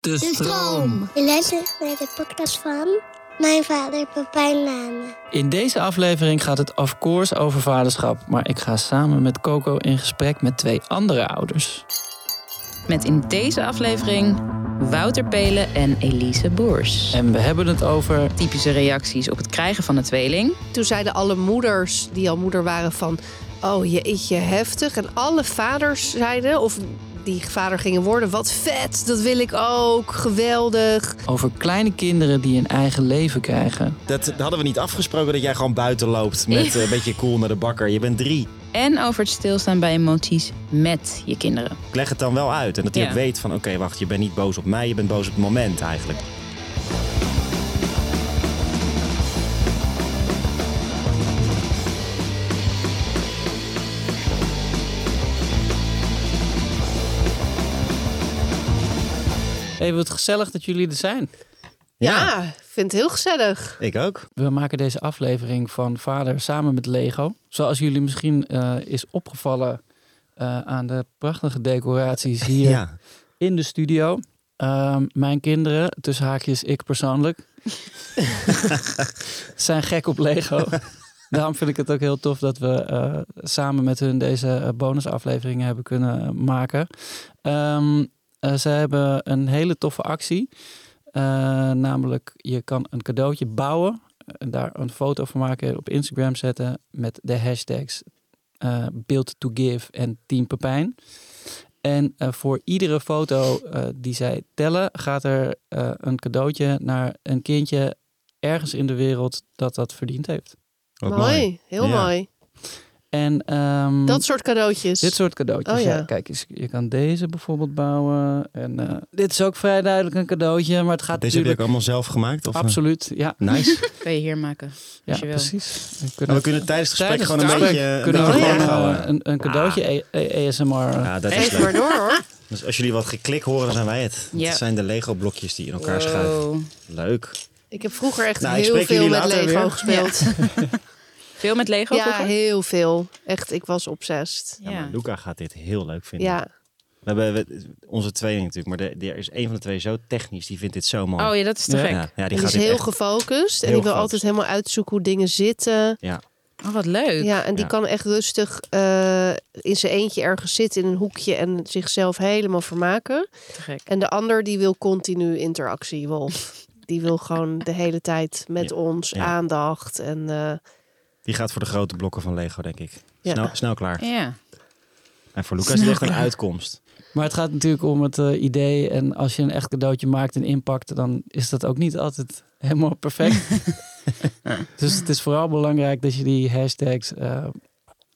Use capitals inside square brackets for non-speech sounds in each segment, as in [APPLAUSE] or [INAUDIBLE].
De stroom. Je luistert naar de podcast van mijn vader Pepijn Lane. In deze aflevering gaat het of course over vaderschap. Maar ik ga samen met Coco in gesprek met twee andere ouders. Met in deze aflevering Wouter Pelen en Elise Boers. En we hebben het over Typische reacties op het krijgen van een tweeling. Toen zeiden alle moeders die al moeder waren van... oh jeetje, heftig. En alle vaders zeiden, of die vader gingen worden... wat vet, dat wil ik ook, geweldig. over kleine kinderen die een eigen leven krijgen. Dat, hadden we niet afgesproken dat jij gewoon buiten loopt met eh, een beetje cool naar de bakker. Je bent drie. En over het stilstaan bij emoties met je kinderen. Ik leg het dan wel uit. En dat hij Ja. ook weet van oké, wacht, je bent niet boos op mij, je bent boos op het moment eigenlijk. Hey, wat gezellig dat jullie er zijn. Ja, ik vind het heel gezellig. Ik ook. We maken deze aflevering van Vader samen met Lego. Zoals jullie misschien eh, is opgevallen eh, aan de prachtige decoraties hier Ja. in de studio. Ehm, mijn kinderen, tussen haakjes ik persoonlijk, [LAUGHS] zijn gek op Lego. Daarom vind ik het ook heel tof dat we eh, samen met hun deze bonusafleveringen hebben kunnen maken. Ehm eh, ze hebben een hele toffe actie. Eh, namelijk, je kan een cadeautje bouwen en daar een foto van maken en op Instagram zetten met de hashtags eh Build to Give en Team Pepijn. En eh, voor iedere foto eh, die zij tellen, gaat er eh, een cadeautje naar een kindje ergens in de wereld dat dat verdiend heeft. Wat mooi, heel Ja. mooi. En ehm, Dat soort cadeautjes. dit soort cadeautjes. Oh, ja. ja. Kijk eens, je kan deze bijvoorbeeld bouwen. En eh, dit is ook vrij duidelijk een cadeautje, maar het gaat Deze heb je ook natuurlijk allemaal zelf gemaakt? Of, eh? absoluut. Ja, Nice. [LAUGHS] Kan je hier maken. ja je wil. precies. We En we kunnen tijdens het gesprek tijdens gewoon het een beetje... een kunnen we beetje gewoon eh, een, een cadeautje ASMR. Ja, dat is Even maar leuk. door hoor. Dus als jullie wat geklik horen, dan zijn wij het. Ja. Dat zijn de Lego blokjes die in elkaar schuiven. Leuk. Ik heb vroeger echt Nou, heel veel met Lego weer. gespeeld. Veel met Lego Ja, vroeger? heel veel. Echt, ik was obsessed. Ja. Ja. maar Luca gaat dit heel leuk vinden. Ja, We hebben we- onze tweeling natuurlijk, maar de, er is een van de twee zo technisch, die vindt dit zo mooi. Oh ja, dat is te Ja. gek. ja, ja, die is heel gefocust. En die wil gefocust. altijd helemaal uitzoeken hoe dingen zitten. Oh, wat leuk. Ja, en die Ja. kan echt rustig eh, in zijn eentje ergens zitten in een hoekje en zichzelf helemaal vermaken. Te gek. En de ander die wil continu interactie, Wolf. [LAUGHS] Die wil gewoon de hele tijd met Ja. ons Ja. aandacht. En eh, Die gaat voor de grote blokken van Lego, denk ik. Ja. Snel, snel klaar. Ja. En voor Luca is het echt een uitkomst. Maar het gaat natuurlijk om het eh, idee. En als je een echt cadeautje maakt en inpakt, dan is dat ook niet altijd helemaal perfect. [LAUGHS] dus het is vooral belangrijk dat je die hashtags eh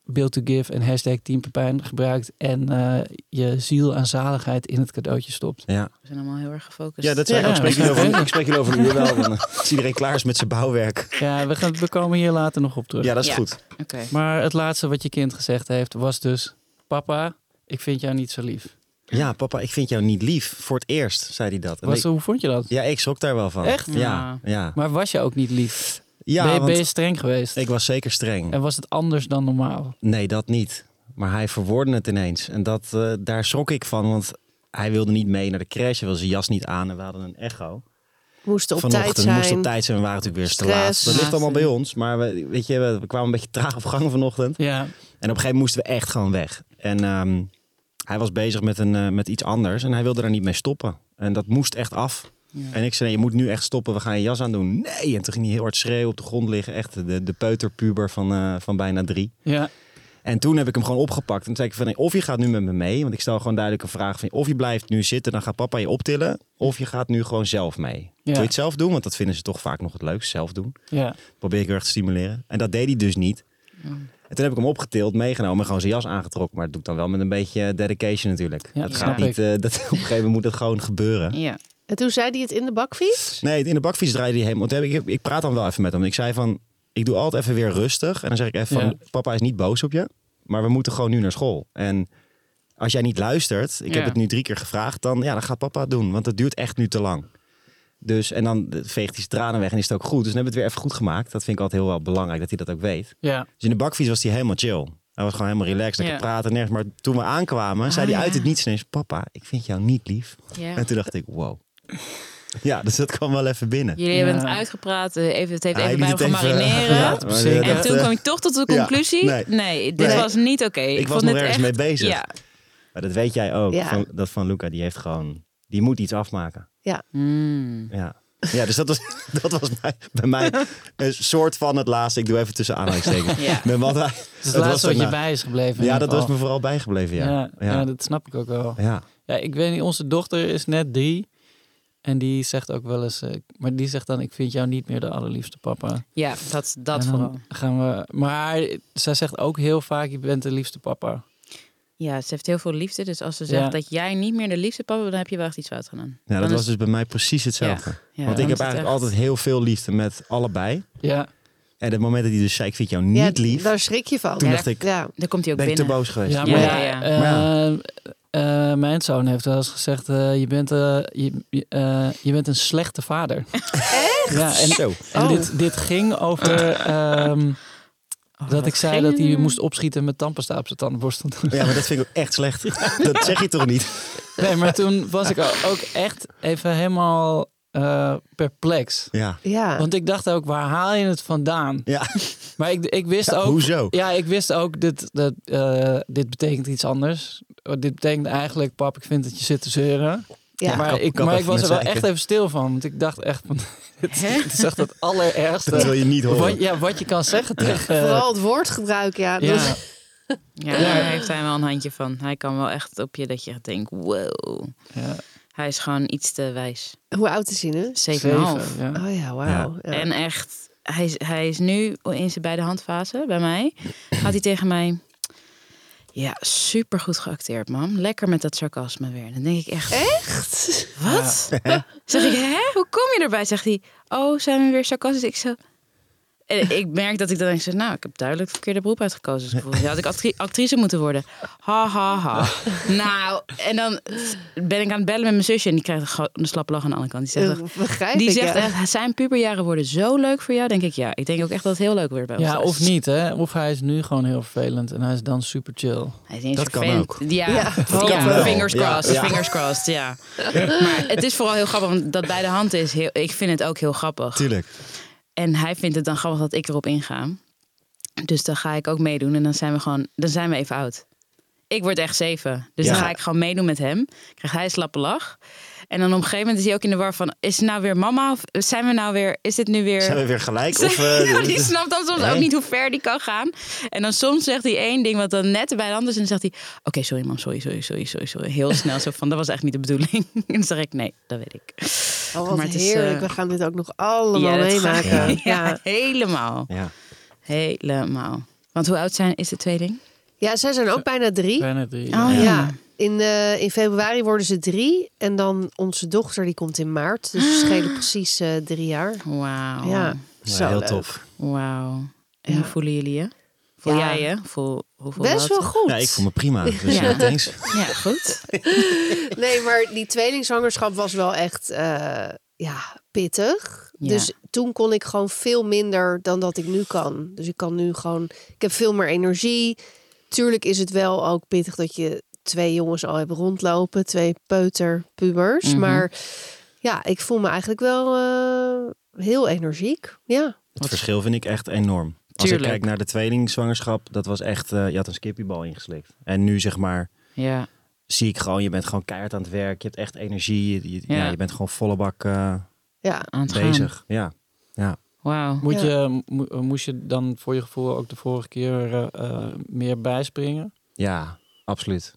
Build to Give en hashtag Team Pepijn gebruikt. En eh, je ziel en zaligheid in het cadeautje stopt. Ja, We zijn allemaal heel erg gefocust. ja dat ik. Ja. Ik spreek jullie over, ik spreek jullie over een uur wel. Dan is iedereen klaar is met zijn bouwwerk. Ja, we, gaan, we komen hier later nog op terug. Ja, dat is Ja. goed. Oké. Maar het laatste wat je kind gezegd heeft was dus... Papa, ik vind jou niet zo lief. Ja, papa, ik vind jou niet lief. Voor het eerst zei hij dat. Was, ik- hoe vond je dat? ja, ik schrok daar wel van. Echt? Ja, ja. Maar was je ook niet lief? Ja ben, je, ben want je streng geweest? ik was zeker streng. En was het anders dan normaal? Nee, dat niet. Maar hij verwoordde het ineens. En dat, eh, daar schrok ik van, want hij wilde niet mee naar de crash. Hij wilde zijn jas niet aan en we hadden een echo. moesten op tijd Vanochtend zijn. moest op tijd zijn. We waren natuurlijk weer te laat. Dat ligt allemaal bij ons. Maar we, weet je, we, we kwamen een beetje traag op gang vanochtend. Ja, En op een gegeven moment moesten we echt gewoon weg. En ehm, hij was bezig met, een, eh, met iets anders en hij wilde daar niet mee stoppen. En dat moest echt af. En ik zei, nee, je moet nu echt stoppen, we gaan je jas aan doen. Nee, en toen ging hij heel hard schreeuwen op de grond liggen. Echt de, de peuterpuber van, eh, van bijna drie. ja. En toen heb ik hem gewoon opgepakt. En toen zei ik van, nee, of je gaat nu met me mee. Want ik stel gewoon duidelijk een vraag van, of je blijft nu zitten, dan gaat papa je optillen. Of je gaat nu gewoon zelf mee. Wil je het zelf doen? Want dat vinden ze toch vaak nog het leukst, zelf doen. ja. Probeer ik heel erg te stimuleren. En dat deed hij dus niet. En toen heb ik hem opgetild, meegenomen en gewoon zijn jas aangetrokken. Maar dat doe ik dan wel met een beetje dedication natuurlijk. Ja, dat dat gaat snap niet, eh, [LAUGHS] dat, op een gegeven moment moet het gewoon gebeuren. Ja. En toen zei hij het in de bakfiets. Nee, in de bakfiets draaide hij helemaal. Ik, ik praat dan wel even met hem. Ik zei van, ik doe altijd even weer rustig. En dan zeg ik even van, Ja. papa is niet boos op je. Maar we moeten gewoon nu naar school. En als jij niet luistert, ik Ja. heb het nu drie keer gevraagd. Dan, ja, dan gaat papa het doen. Want het duurt echt nu te lang. Dus, en dan veegt hij zijn tranen weg en is het ook goed. Dus dan hebben we het weer even goed gemaakt. Dat vind ik altijd heel wel belangrijk, dat hij dat ook weet. ja. Dus in de bakfiets was hij helemaal chill. Hij was gewoon helemaal relaxed, lekker Ja. praten, nergens. Maar toen we aankwamen, zei Ah, hij uit ja. het niets ineens... Papa, ik vind jou niet lief. En toen dacht ik, wow. [LAUGHS] Ja, dus dat kwam wel even binnen. Jullie hebben Ja. het uitgepraat, eh, even, het heeft even bij hem. Ja, zeker. dat, En toen eh, kwam je toch tot de ja, conclusie? nee. nee. dit Nee. was niet oké. Ik was vond nog ergens echt, mee bezig. Ja. Maar dat weet jij ook. Ja. Van, dat van Luca, die heeft gewoon... Die moet iets afmaken. Mm. Ja. Ja, dus dat was, [LAUGHS] dat was bij, bij mij een soort van het laatste. Ik doe even tussen aanhalingstekens. Ja. Met wat hij- Het is het het laatste was wat je bij is gebleven. Ja, dat was geval. me vooral bijgebleven, ja. Ja, ja. ja. dat snap ik ook wel. Ja. Ja, ik weet niet, onze dochter is net drie. En die zegt ook wel eens, eh, maar die zegt dan, ik vind jou niet meer de allerliefste papa. ja, dat, dat vooral. Gaan we, maar zij zegt ook heel vaak, je bent de liefste papa. Ja, ze heeft heel veel liefde. Dus als ze zegt Ja. dat jij niet meer de liefste papa bent, dan heb je wel echt iets fout gedaan. Ja, dat Dan was dus bij mij precies hetzelfde. ja, Want ik heb eigenlijk echt- altijd heel veel liefde met allebei. Ja, En het moment dat hij dus zei, ik vind jou Ja, niet lief. Daar schrik je van. Toen Ja, dacht ik, Ja. Dan komt hij ook ben ik te binnen. boos geweest. ja, Ja, maar ja, ja, eh, mijn zoon heeft wel eens gezegd, eh, je, bent, eh, je, je, je bent een slechte vader. [LAUGHS] Echt? Ja, en, Zo. en Oh. dit, dit ging over ehm, Oh, dat ik zei ging dat hij moest opschieten met tandpasta op zijn tandenborstel. Ja, maar dat vind ik ook echt slecht. [LAUGHS] Dat zeg je toch niet? Nee, maar toen was ik ook echt even helemaal eh, perplex. Ja. Ja. Want ik dacht ook, waar haal je het vandaan? Ja. [LAUGHS] Maar ik, ik wist Ja, ook... hoezo? Ja, ik wist ook, dit, dat, eh, dit betekent iets anders. Oh, Dit betekent eigenlijk, pap, ik vind dat je zit te zeuren. ja. maar kap- ik, kap maar ik was er wel echt even stil van. Want ik dacht echt van, [LAUGHS] dit is echt het allerergste. Dat wil je niet horen. Wat, ja, wat je kan zeggen tegen... Vooral het woordgebruik, ja. ja, Dat- Ja, daar heeft hij wel een handje van. Hij kan wel echt op je dat je denkt, wow. ja, Hij is gewoon iets te wijs. Hoe oud is hij nu? 7,5. zeven, ja. Oh ja, wauw. Ja. En echt, hij is, hij is nu in zijn beide handfase bij mij. Gaat hij tegen mij... Ja, super goed geacteerd, mam. Lekker met dat sarcasme weer. Dan denk ik echt... Echt? Wat? Zeg ik, hè? Hoe kom je erbij? Zegt hij, oh, zijn we weer sarcastisch? Ik zo... En ik merk dat ik dan denk, zeg, nou, ik heb duidelijk het verkeerde beroep uitgekozen. Dus had ik actri- actrice moeten worden. Ha, ha, ha. [LAUGHS] nou, en dan ben ik aan het bellen met mijn zusje en die krijgt een, slappe lach aan de andere kant. Die zegt, begrijp die ik, zegt ja. echt, zijn puberjaren worden zo leuk voor jou. Denk ik, ja. Ik denk ook echt dat het heel leuk wordt bij ons ja, thuis. of niet, hè? Of hij is nu gewoon heel vervelend en hij is dan super chill. Hij is niet Dat kan ook. Ja, fingers crossed, ja. fingers crossed, ja. [LAUGHS] Maar het is vooral heel grappig, want dat bij de hand is, heel, ik vind het ook heel grappig. Tuurlijk. En hij vindt het dan grappig dat ik erop inga. Dus dan ga ik ook meedoen en dan zijn we gewoon, dan zijn we even oud. Ik word echt zeven. Dus dan ga ik gewoon meedoen met hem. Krijgt hij een slappe lach. En dan op een gegeven moment is hij ook in de war van... is het nou weer mama of zijn we nou weer... is dit nu weer... Zijn we weer gelijk? [LAUGHS] Of, eh, ja, die snapt dan soms Nee. ook niet hoe ver die kan gaan. En dan soms zegt hij één ding wat dan net bij de hand is. En dan zegt hij, oké, sorry mam, sorry, sorry, sorry, sorry, sorry. Heel [LAUGHS] snel zo van, dat was echt niet de bedoeling. [LAUGHS] en dan zeg ik, nee, dat weet ik. Oh, wat Maar het is, heerlijk. eh, We gaan dit ook nog allemaal meemaken. Ja, Ja. helemaal. Ja. Helemaal. Want hoe oud zijn, is de tweeling? ja, zij zijn ook bijna drie. Bijna drie. Oh, ja. In, eh, in februari worden ze drie. En dan onze dochter, die komt in maart. Dus ze schelen precies eh, drie jaar. Wauw. Ja, Ja, heel leuk. tof. Wauw. En Ja. hoe voelen jullie je? Voel Ja. jij je? Voel, hoeveel Best wel goed. Ja, ik voel me prima. Dus Ja. ja. thanks. [LAUGHS] Ja, goed. [LAUGHS] Nee, maar die tweelingzwangerschap was wel echt eh, ja, pittig. Ja. Dus toen kon ik gewoon veel minder dan dat ik nu kan. Dus ik kan nu gewoon... Ik heb veel meer energie. Tuurlijk is het wel ook pittig dat je twee jongens al hebt rondlopen. Twee peuterpubers. Mhm. Maar ja, ik voel me eigenlijk wel eh, heel energiek. Ja. Het verschil vind ik echt enorm. Als Tuurlijk. ik kijk naar de tweelingzwangerschap, dat was echt, eh, je had een skippiebal ingeslikt. En nu zeg maar, Ja. zie ik gewoon, je bent gewoon keihard aan het werk. Je hebt echt energie. Je, je- Ja. ja. je bent gewoon volle bak eh, Ja, Aan het gaan. bezig. Ja. ja. Wauw. Moet Ja. je, mo- moest je dan voor je gevoel ook de vorige keer eh, eh, meer bijspringen? ja, absoluut.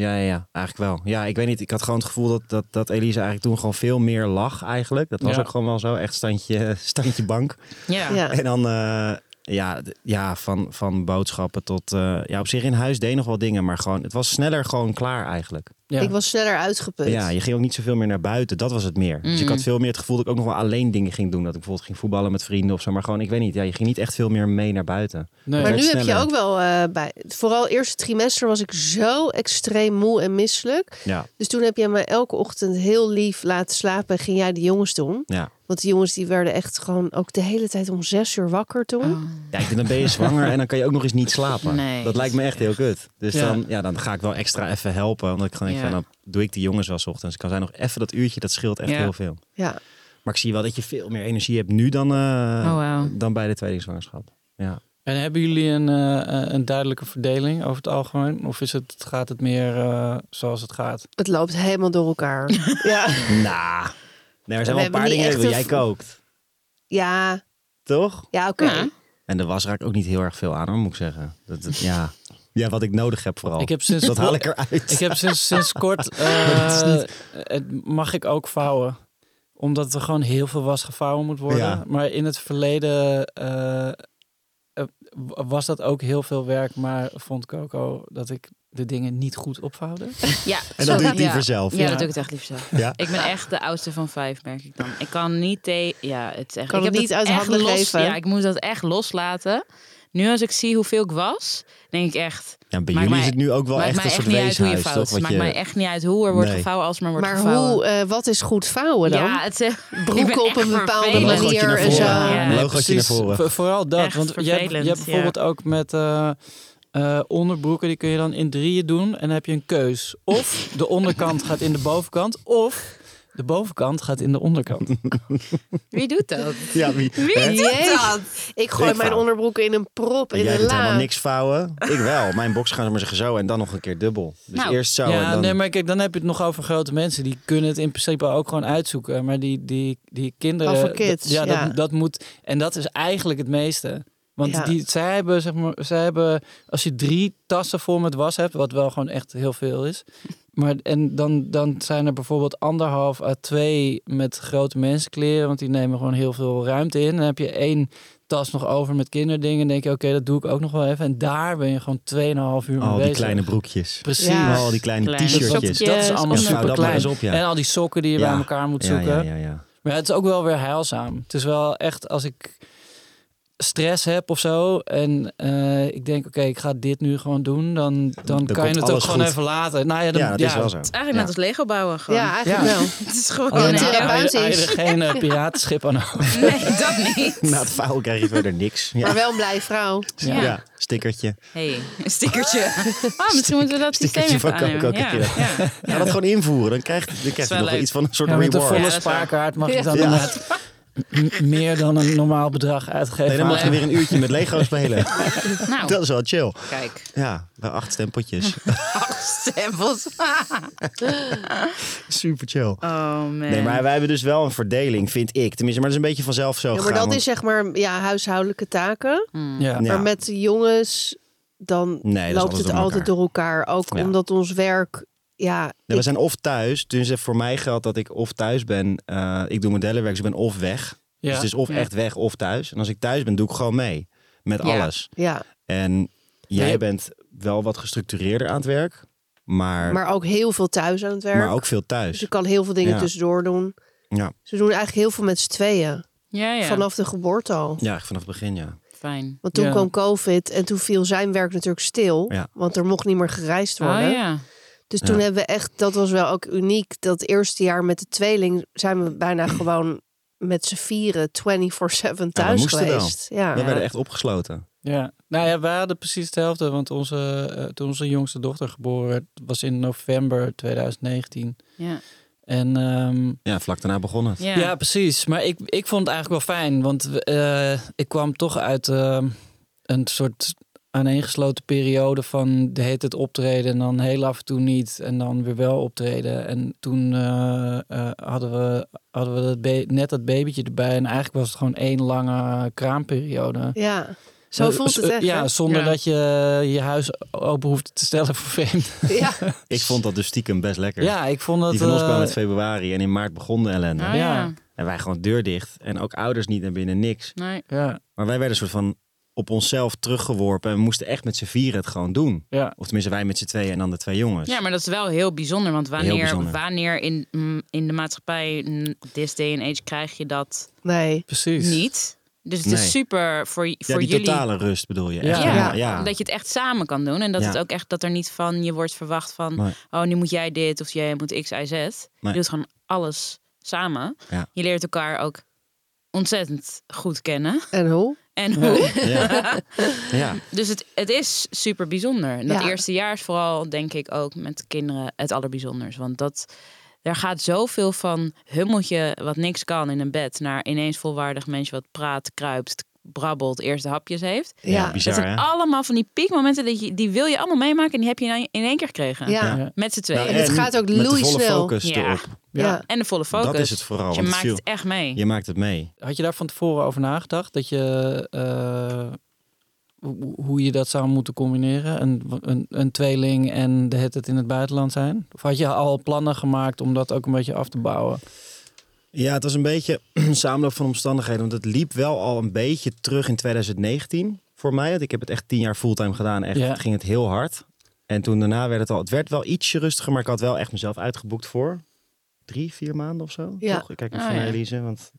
Ja, ja, ja, eigenlijk wel. Ja, ik weet niet. Ik had gewoon het gevoel dat, dat, dat Elise eigenlijk toen gewoon veel meer lag eigenlijk. Dat was Ja. ook gewoon wel zo. Echt standje, standje bank. Ja. ja. En dan, eh, ja, ja van, van boodschappen tot... eh, ja, op zich in huis deed nog wel dingen, maar gewoon... Het was sneller gewoon klaar eigenlijk. Ja. Ik was sneller uitgeput. Ja, je ging ook niet zoveel meer naar buiten. Dat was het meer. Dus ik Mm. had veel meer het gevoel dat ik ook nog wel alleen dingen ging doen. Dat ik bijvoorbeeld ging voetballen met vrienden of zo. Maar gewoon, ik weet niet. Ja, je ging niet echt veel meer mee naar buiten. Nee. Maar nu heb je ook wel eh, bij. Vooral eerste trimester was ik zo extreem moe en misselijk. Ja, Dus toen heb jij me elke ochtend heel lief laten slapen en ging jij de jongens doen. ja. Want die jongens die werden echt gewoon ook de hele tijd om zes uur wakker toen. Oh. Ja, ik denk, dan ben je zwanger en dan kan je ook nog eens niet slapen. Nee. Dat lijkt me echt heel kut. Dus Ja. Dan, ja, dan ga ik wel extra even helpen. Omdat ik gewoon denk, Ja. van, dan doe ik die jongens wel 's ochtends. Kan zijn nog even dat uurtje, dat scheelt echt Ja. heel veel. Ja. Maar ik zie wel dat je veel meer energie hebt nu dan, eh, Oh, dan bij de tweelingzwangerschap. Ja. En hebben jullie een, eh, een duidelijke verdeling over het algemeen? Of is het, gaat het meer eh, zoals het gaat? Het loopt helemaal door elkaar. [LAUGHS] ja. Nou, nee, er zijn wel een paar dingen. een jij kookt, Ja, toch? ja oké. Ja. En de was raakt ook niet heel erg veel aan, hoor, moet ik zeggen. Dat, dat- ja. ja, wat ik nodig heb vooral. Ik heb sinds, dat haal ik eruit. ik heb sinds, sinds [LAUGHS] kort... eh, het mag ik ook vouwen. Omdat er gewoon heel veel was gevouwen moet worden. Ja. Maar in het verleden eh, eh, was dat ook heel veel werk. Maar vond Coco dat ik de dingen niet goed opvouwde. Ja, En dat doe je ja. liever zelf. Ja, Ja. dat doe ik het echt liefst zelf. Ja. Ik ben echt de oudste van vijf, merk ik dan. Ik kan niet te... Ja, het is echt... Kan ik het heb niet uit echt handen los, geven? Ja, ik moet dat echt loslaten. Nu als ik zie hoeveel ik was, denk ik echt... Ja, bij jullie mij- is het nu ook wel maakt echt mij een echt soort niet uit hoe je weeshuis, vouwt. toch? Wat maakt je... mij echt niet uit hoe er wordt Nee. gevouwen als er maar wordt Maar gevouwen. hoe, eh, wat is goed vouwen dan? Ja, het [LAUGHS] ik Broeken ben op echt een bepaalde manier en zo. Ja. Naar voren. Vo- Vooral dat. Echt want je hebt, je vervelend, hebt bijvoorbeeld ook met eh, onderbroeken, die kun je dan in drieën doen. En dan heb je een keus. Of de onderkant gaat in de bovenkant, of de bovenkant gaat in de onderkant. Wie doet dat? Ja, wie, Wie hè? doet dat? Ik gooi Ik mijn vouw. onderbroeken in een prop in Jij een doet helemaal la. niks vouwen. Ik wel. Mijn box gaan ze maar zeggen zo en dan nog een keer dubbel. Dus Nou. eerst zo en ja, dan... nee, maar kijk, dan heb je het nog over grote mensen. Die kunnen het in principe ook gewoon uitzoeken. Maar die, die, die kinderen... Over kids, dat- ja, ja. Dat, dat moet... En dat is eigenlijk het meeste. Want Ja. die, zij hebben, zeg maar, zij hebben... Als je drie tassen vol met was hebt, wat wel gewoon echt heel veel is... Maar en dan, dan zijn er bijvoorbeeld anderhalf à twee met grote mensenkleren, want die nemen gewoon heel veel ruimte in. Dan heb je één tas nog over met kinderdingen. Dan denk je, oké, dat doe ik ook nog wel even. En daar ben je gewoon 2,5 uur mee Al die bezig. kleine broekjes. Precies. Ja. Al die kleine Kleine t-shirtjes. Dat is allemaal Ja, vouw super klein. eens op, ja. En al die sokken die je Ja. bij elkaar moet Ja, zoeken. ja, ja, ja. Maar het is ook wel weer heilzaam. Het is wel echt als ik stress heb of zo. En eh, ik denk, oké, ik ga dit nu gewoon doen. Dan, dan, Dan kan je het ook gewoon goed. even laten. Nou ja, dan, Ja, dat is wel zo. Het is eigenlijk net als Lego bouwen gewoon. Ja, eigenlijk Ja. wel. [LAUGHS] Het is gewoon... Alleen het na- ja. therapeut hij- hij is. er geen eh, [LAUGHS] piratenschip aan over. Nee, [LAUGHS] dat niet. Na het vouwen krijg je verder niks. Ja, Maar wel een blij vrouw. ja. Ja. stickertje. hey, een stickertje. Oh, misschien moeten we dat systeem Stickertje even van aannemen. Ja, ja. Ga dat gewoon invoeren. Dan krijg, dan krijg je nog iets van een soort Ja, met een reward. volle spaarkaart mag je dan Ja. inderdaad meer dan een normaal bedrag uitgeven. Nee, dan mag je weer een uurtje met Lego [LAUGHS] spelen. Nou, Dat is wel chill. kijk. Ja, bij acht stempeltjes. [LAUGHS] Acht stempels. [LAUGHS] Super chill. Oh man. Nee, maar wij hebben dus wel een verdeling, vind ik. Tenminste, maar dat is een beetje vanzelf zo Ja, maar gegaan, dat want- is zeg maar ja, huishoudelijke taken. Hmm. Ja. Ja. Maar met de jongens, dan Nee, loopt het door altijd elkaar. door elkaar. Ook Ja. omdat ons werk, ja, Nee, we ik- zijn of thuis, dus voor mij geldt dat ik of thuis ben. eh, ik doe modellenwerk, dus ik ben of weg. Ja. Dus het is of Ja. echt weg of thuis. En als ik thuis ben, doe ik gewoon mee. Met Ja. alles. ja, En jij Nee. bent wel wat gestructureerder aan het werk. Maar, maar ook heel veel thuis aan het werk. maar ook veel Dus thuis. je kan heel veel dingen Ja. tussendoor doen. Ja. Ze doen eigenlijk heel veel met z'n tweeën. Ja, ja. Vanaf de geboorte al. Ja, vanaf het begin, ja. Fijn. Want toen Ja. kwam COVID en toen viel zijn werk natuurlijk stil. Ja. Want er mocht niet meer gereisd worden. Oh ja. Dus toen Ja. hebben we echt, dat was wel ook uniek. Dat eerste jaar met de tweeling zijn we bijna [CLEARS THROAT] gewoon met z'n vieren 24-7 thuis wel. geweest. Ja. We werden echt opgesloten. Ja, nou ja, wij hadden precies hetzelfde. Want onze, eh, toen onze jongste dochter geboren werd, was in november 2019. Ja. En ehm, Ja, vlak daarna begon het. Ja. ja. precies. Maar ik, ik vond het eigenlijk wel fijn. Want we, eh, ik kwam toch uit ehm, een soort aaneengesloten periode van de heet het optreden en dan heel af en toe niet en dan weer wel optreden. En toen eh, eh, hadden we, hadden we dat net dat babytje erbij en eigenlijk was het gewoon één lange kraamperiode. Ja. Zo Eh, voelt het echt. Ja, hè? zonder Ja. dat je je huis open hoeft te stellen voor vreemd. Ja. [LAUGHS] Ik vond dat dus stiekem best lekker. Ja, ik vond dat... Die van ons eh, kwam met februari en in maart begon de ellende. Ja. ja. En wij gewoon deur dicht. En ook ouders niet naar binnen, niks. Nee. ja, Maar wij werden een soort van op onszelf teruggeworpen. En we moesten echt met z'n vieren het gewoon doen. ja. Of tenminste wij met z'n tweeën en dan de twee jongens. Ja, maar dat is wel heel bijzonder. Want wanneer, bijzonder. wanneer in, mm, in de maatschappij, mm, this day and age, krijg je dat Nee. precies. niet? Dus het Nee. is super voor, Ja, voor die jullie. totale rust bedoel je. Ja. Echt, Ja, ja. ja. dat je het echt samen kan doen. En dat Ja. het ook echt dat er niet van je wordt verwacht van Nee. oh, nu moet jij dit of jij moet X, Y, Z. Je doet gewoon alles samen. Ja. Je leert elkaar ook ontzettend goed kennen. En hoe? En hoe. Ja. [LAUGHS] ja. Dus het, het is super bijzonder. Dat Ja. eerste jaar is vooral, denk ik, ook met de kinderen het allerbijzonders. Want dat, er gaat zoveel van hummeltje wat niks kan in een bed... naar ineens volwaardig mensje wat praat, kruipt, brabbelt, eerste hapjes heeft. Ja, Ja, Dat bizar zijn hè? allemaal van die piekmomenten, die, je- die wil je allemaal meemaken... en die heb je in- één keer gekregen. ja. Ja. Met z'n tweeën. En het gaat ook met de volle focus Ja. erop. Ja. En de volle focus. Dat is het vooral. Dus je maakt het echt mee. Je maakt het mee. Had je daar van tevoren over nagedacht? Dat je, eh, hoe- hoe je dat zou moeten combineren? Een, een, een tweeling en de het in het buitenland zijn? Of had je al plannen gemaakt om dat ook een beetje af te bouwen? Ja, het was een beetje [CLEARS THROAT] een samenloop van omstandigheden. Want het liep wel al een beetje terug in 2019 voor mij. Want ik heb het echt tien jaar fulltime gedaan. Echt Ja. ging het heel hard. En toen daarna werd het al... Het werd wel ietsje rustiger, maar ik had wel echt mezelf uitgeboekt voor drie, vier maanden of zo. Ja. Toch? Ik kijk even Ah, naar ja. Elise, want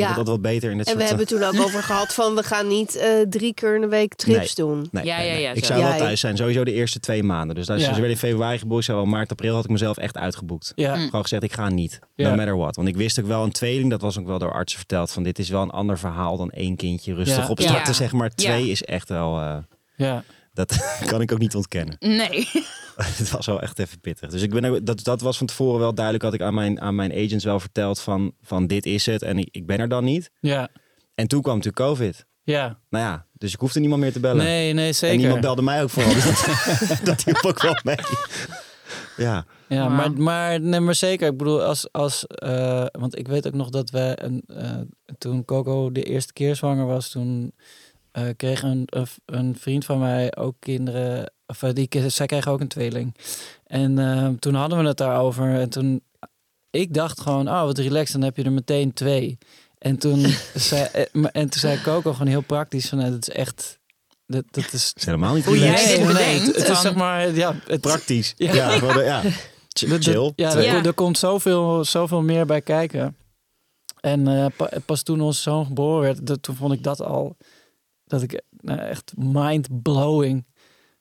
Ja. dat wat beter in dit En we hebben toen ook over gehad van we gaan niet eh, drie keer in de week trips doen. Nee, Ja, nee, ja, nee. ja, Ik zo. zou wel thuis zijn, sowieso de eerste twee maanden. Dus als Ja. je weer in februari geboekt zou, wel maart, april had ik mezelf echt uitgeboekt. Ja. Gewoon gezegd, ik ga niet. Ja. No matter what. Want ik wist ook wel, een tweeling, dat was ook wel door artsen verteld, van dit is wel een ander verhaal dan één kindje rustig Ja. opstarten, Ja. zeg maar. Twee Ja. is echt wel, eh, ja. Dat [LAUGHS] kan ik ook niet ontkennen. Nee. [LAUGHS] Het was wel echt even pittig. Dus ik ben ook, dat, dat was van tevoren wel duidelijk, had ik aan mijn, aan mijn agents wel verteld van, van dit is het en ik, ik ben er dan niet. ja, En toen kwam natuurlijk COVID. ja. Nou ja, dus ik hoefde niemand meer te bellen. Nee, nee, en zeker. niemand belde mij ook vooral. Dus [LAUGHS] dat, dat hielp ook wel mee. Ja. Ja, maar, maar, nee, maar zeker. Ik bedoel, als, als, eh, want ik weet ook nog dat we, een, eh, toen Coco de eerste keer zwanger was, toen eh, kreeg een, een, vriend van mij ook kinderen. Of eh, die, zij kreeg ook een tweeling. En eh, toen hadden we het daarover. En toen, ik dacht gewoon, oh wat relaxed, dan heb je er meteen twee. En toen, [LAUGHS] zei, eh, en toen zei Coco gewoon heel praktisch van, het is echt, dat, dat is... is helemaal niet Hoe jij relaxed. dit bedenkt, het, het is zeg maar, ja, het, Praktisch. Ja. Ja, ja. [LAUGHS] Chill. ja, er, Ja. er komt zoveel, zoveel meer bij kijken. En eh, pa- pas toen onze zoon geboren werd, dat, toen vond ik dat al dat ik nou, echt mind-blowing.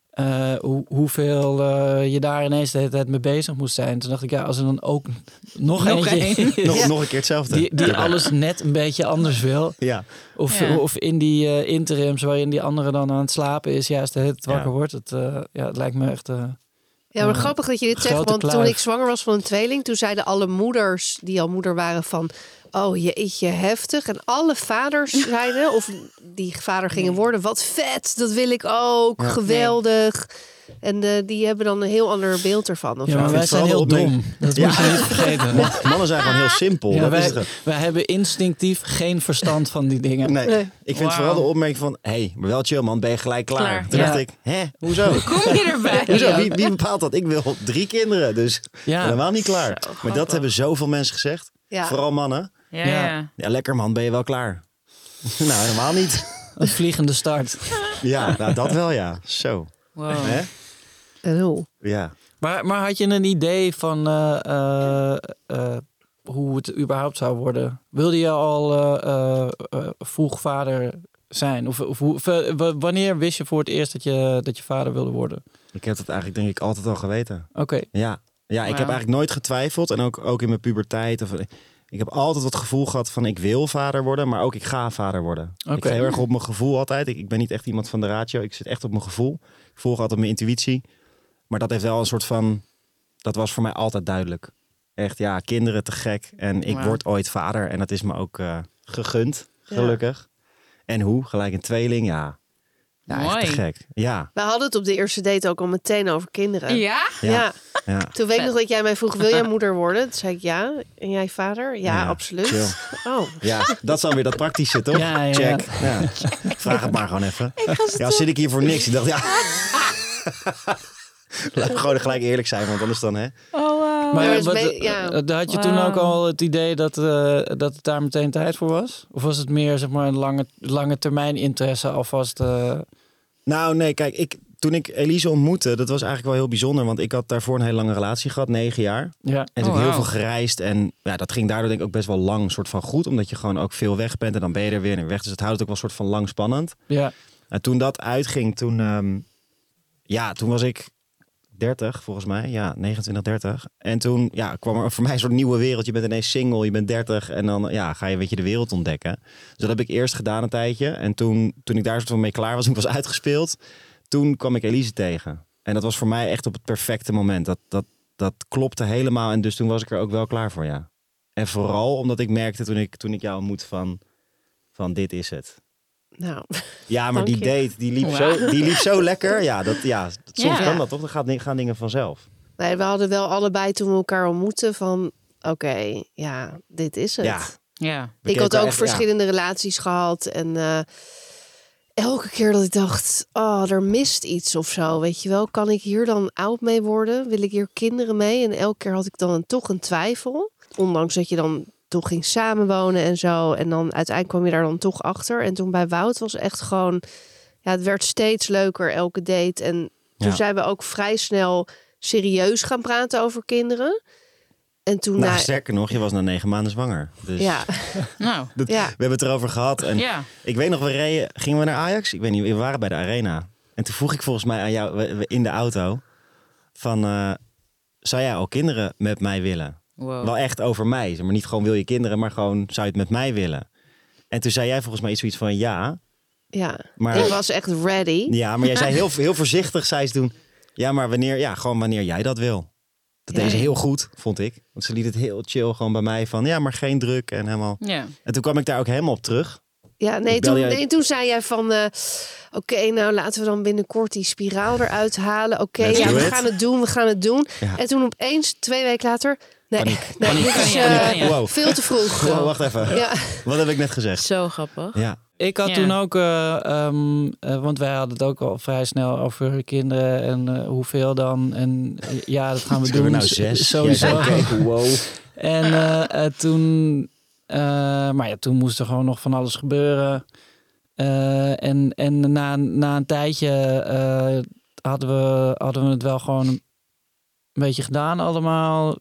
eh, hoe, hoeveel eh, je daar ineens de hele tijd mee bezig moest zijn. Toen dacht ik, ja, als er dan ook [LAUGHS] nog, Nog eentje één. is [LAUGHS] Nog, nog een keer hetzelfde. die, die Ja. alles net een beetje anders wil. Ja. Of, Ja. of in die eh, interims waarin die andere dan aan het slapen is, juist de hele tijd wakker Ja. wordt. Het, eh, ja, het lijkt me echt... Ja, maar Ja. grappig dat je dit zegt. Want toen ik zwanger was van een tweeling, toen zeiden alle moeders die al moeder waren van... Oh jeetje, heftig. En alle vaders [LAUGHS] zeiden, of die vader gingen worden, wat vet, dat wil ik ook, Ja. geweldig. En eh, die hebben dan een heel ander beeld ervan. Of ja, zo. maar wij zijn heel dom. Dat moet je niet vergeten. Man- Mannen zijn gewoon heel simpel. Ja, dat wij, is het. wij hebben instinctief geen verstand van die dingen. Nee. Nee. Ik vind vooral de opmerking van... Hé, hey, maar wel chill man, ben je gelijk klaar? Klaar, Toen ja. dacht ik, hè, hoezo? Kom je erbij? [LAUGHS] Hoezo? Ja. Wie, wie bepaalt dat? Ik wil drie kinderen, dus Ja, helemaal niet klaar. maar dat hebben zoveel mensen gezegd. Ja. Vooral mannen. Ja, Ja. ja. Ja, lekker man, ben je wel klaar? [LAUGHS] nou, helemaal niet. een vliegende start. Ja, nou, dat wel ja. Zo. Wow. Hè? En hoe? Ja. Maar, maar had je een idee van eh, eh, eh, hoe het überhaupt zou worden? Wilde je al eh, eh, eh, vroeg vader zijn? Of, of hoe- wanneer wist je voor het eerst dat je, dat je vader wilde worden? Ik heb het eigenlijk denk ik altijd al geweten. Oké, Ja, ja ik heb eigenlijk nooit getwijfeld. En ook, ook in mijn puberteit. Of, ik heb altijd het gevoel gehad van ik wil vader worden, maar ook ik ga vader worden. Ik Oké. ga heel erg op mijn gevoel altijd. Ik, ik ben niet echt iemand van de ratio. Ik zit echt op mijn gevoel. Ik volg altijd mijn intuïtie. Maar dat heeft wel een soort van... Dat was voor mij altijd duidelijk. Echt, ja, kinderen te gek. En ik word ooit vader. En dat is me ook eh, gegund, Ja. gelukkig. En hoe? Gelijk een tweeling, ja. Ja, echt te Mooi. gek. Ja, We hadden het op de eerste date ook al meteen over kinderen. Ja? ja, Ja. ja. Toen weet ik nog dat jij mij vroeg, wil jij moeder worden? Toen zei ik ja. En jij vader? Ja, Ja, absoluut. chill. Oh, Ja, dat is dan weer dat praktische, toch? Ja, ja, Check. Ja. Vraag het maar gewoon even. Ja, zit ik hier voor niks? Ik dacht, ja. [LAUGHS] Laat me gewoon gelijk eerlijk zijn, want anders dan, hè? Oh, wow. maar Ja, is wat, ja. eh, had je toen ook al het idee dat, eh, dat het daar meteen tijd voor was? Of was het meer zeg maar, een lange, lange termijn interesse alvast? eh, Nou, nee, kijk, ik, toen ik Elise ontmoette, dat was eigenlijk wel heel bijzonder. Want ik had daarvoor een hele lange relatie gehad, negen jaar. ja. En Oh, natuurlijk heel veel gereisd. En ja, dat ging daardoor denk ik ook best wel lang soort van goed. Omdat je gewoon ook veel weg bent en dan ben je er weer en weg. Dus het houdt het ook wel soort van lang spannend. ja. En toen dat uitging, toen, ehm, ja, toen was ik 30 volgens mij. Ja, 29, 30. En toen ja, kwam er [LAUGHS] voor mij een soort nieuwe wereld. Je bent ineens single, je bent 30 en dan ja, ga je weet je, de wereld ontdekken. Dus dat heb ik eerst gedaan een tijdje. En toen, toen ik daar soort van mee klaar was, [LAUGHS] ik was uitgespeeld, toen kwam ik Elise tegen. En dat was voor mij echt op het perfecte moment. Dat, dat, dat klopte helemaal. En dus toen was ik er ook wel klaar voor, ja. En vooral omdat ik merkte toen ik, toen ik jou ontmoette van, van dit is het. Nou, Ja, maar die je. date, die liep, zo, die liep zo [LAUGHS] lekker. Ja, dat, ja soms Ja. kan dat toch? Dan gaat, gaan dingen vanzelf. nee, we hadden wel allebei toen we elkaar ontmoetten van... Oké, ja, dit is het. Ja. Ja. Ik had ook echt- ja. verschillende relaties gehad. En eh, elke keer dat ik dacht, oh, er mist iets of zo. Weet je wel, kan ik hier dan oud mee worden? Wil ik hier kinderen mee? En elke keer had ik dan een, toch een twijfel. Ondanks dat je dan toch ging samenwonen en zo. En dan uiteindelijk kwam je daar dan toch achter. En toen bij Wout was echt gewoon... Ja, het werd steeds leuker elke date. En toen Ja. zijn we ook vrij snel serieus gaan praten over kinderen. En toen... Nou, na- sterker nog, je was na negen maanden zwanger. Dus ja, [LAUGHS] Nou, dat- ja. we hebben het erover gehad. En ja. ik weet nog, we reden, gingen we naar Ajax? Ik weet niet, we waren bij de Arena. En toen vroeg ik volgens mij aan jou in de auto van... eh, zou jij al kinderen met mij willen? Wow. Wel echt over mij. zeg Maar niet gewoon wil je kinderen, maar gewoon zou je het met mij willen? En toen zei jij volgens mij iets zoiets van ja. ja. Maar, Ik was echt ready. ja, maar jij zei heel, [LAUGHS] heel voorzichtig, zei ze toen... Ja, maar wanneer, ja, gewoon wanneer jij dat wil. Dat Ja. deed ze heel goed, vond ik. Want ze liet het heel chill gewoon bij mij van... Ja, maar geen druk en helemaal... Ja. En toen kwam ik daar ook helemaal op terug. Ja, nee toen, jij- nee, toen zei jij van... eh, Oké, nou laten we dan binnenkort die spiraal eruit halen. Oké, ja, we it. gaan het doen, we gaan het doen. Ja. En toen opeens, twee weken later... Nee, nee Paniek. dit is Paniek. eh, Paniek. Ja. Wow. veel te vroeg. [LAUGHS] Wow, wacht even. Ja, Wat heb ik net gezegd? Zo grappig. Ja, Ik had Ja. toen ook, eh, ehm, eh, want wij hadden het ook al vrij snel over kinderen en eh, hoeveel dan. En ja, dat gaan we [LAUGHS] doen. we nou zes? Sowieso. [LAUGHS] Wow. En toen, eh, maar ja, toen moest er gewoon nog van alles gebeuren. Eh, en en na, na een tijdje eh, hadden, we, hadden we het wel gewoon een beetje gedaan allemaal.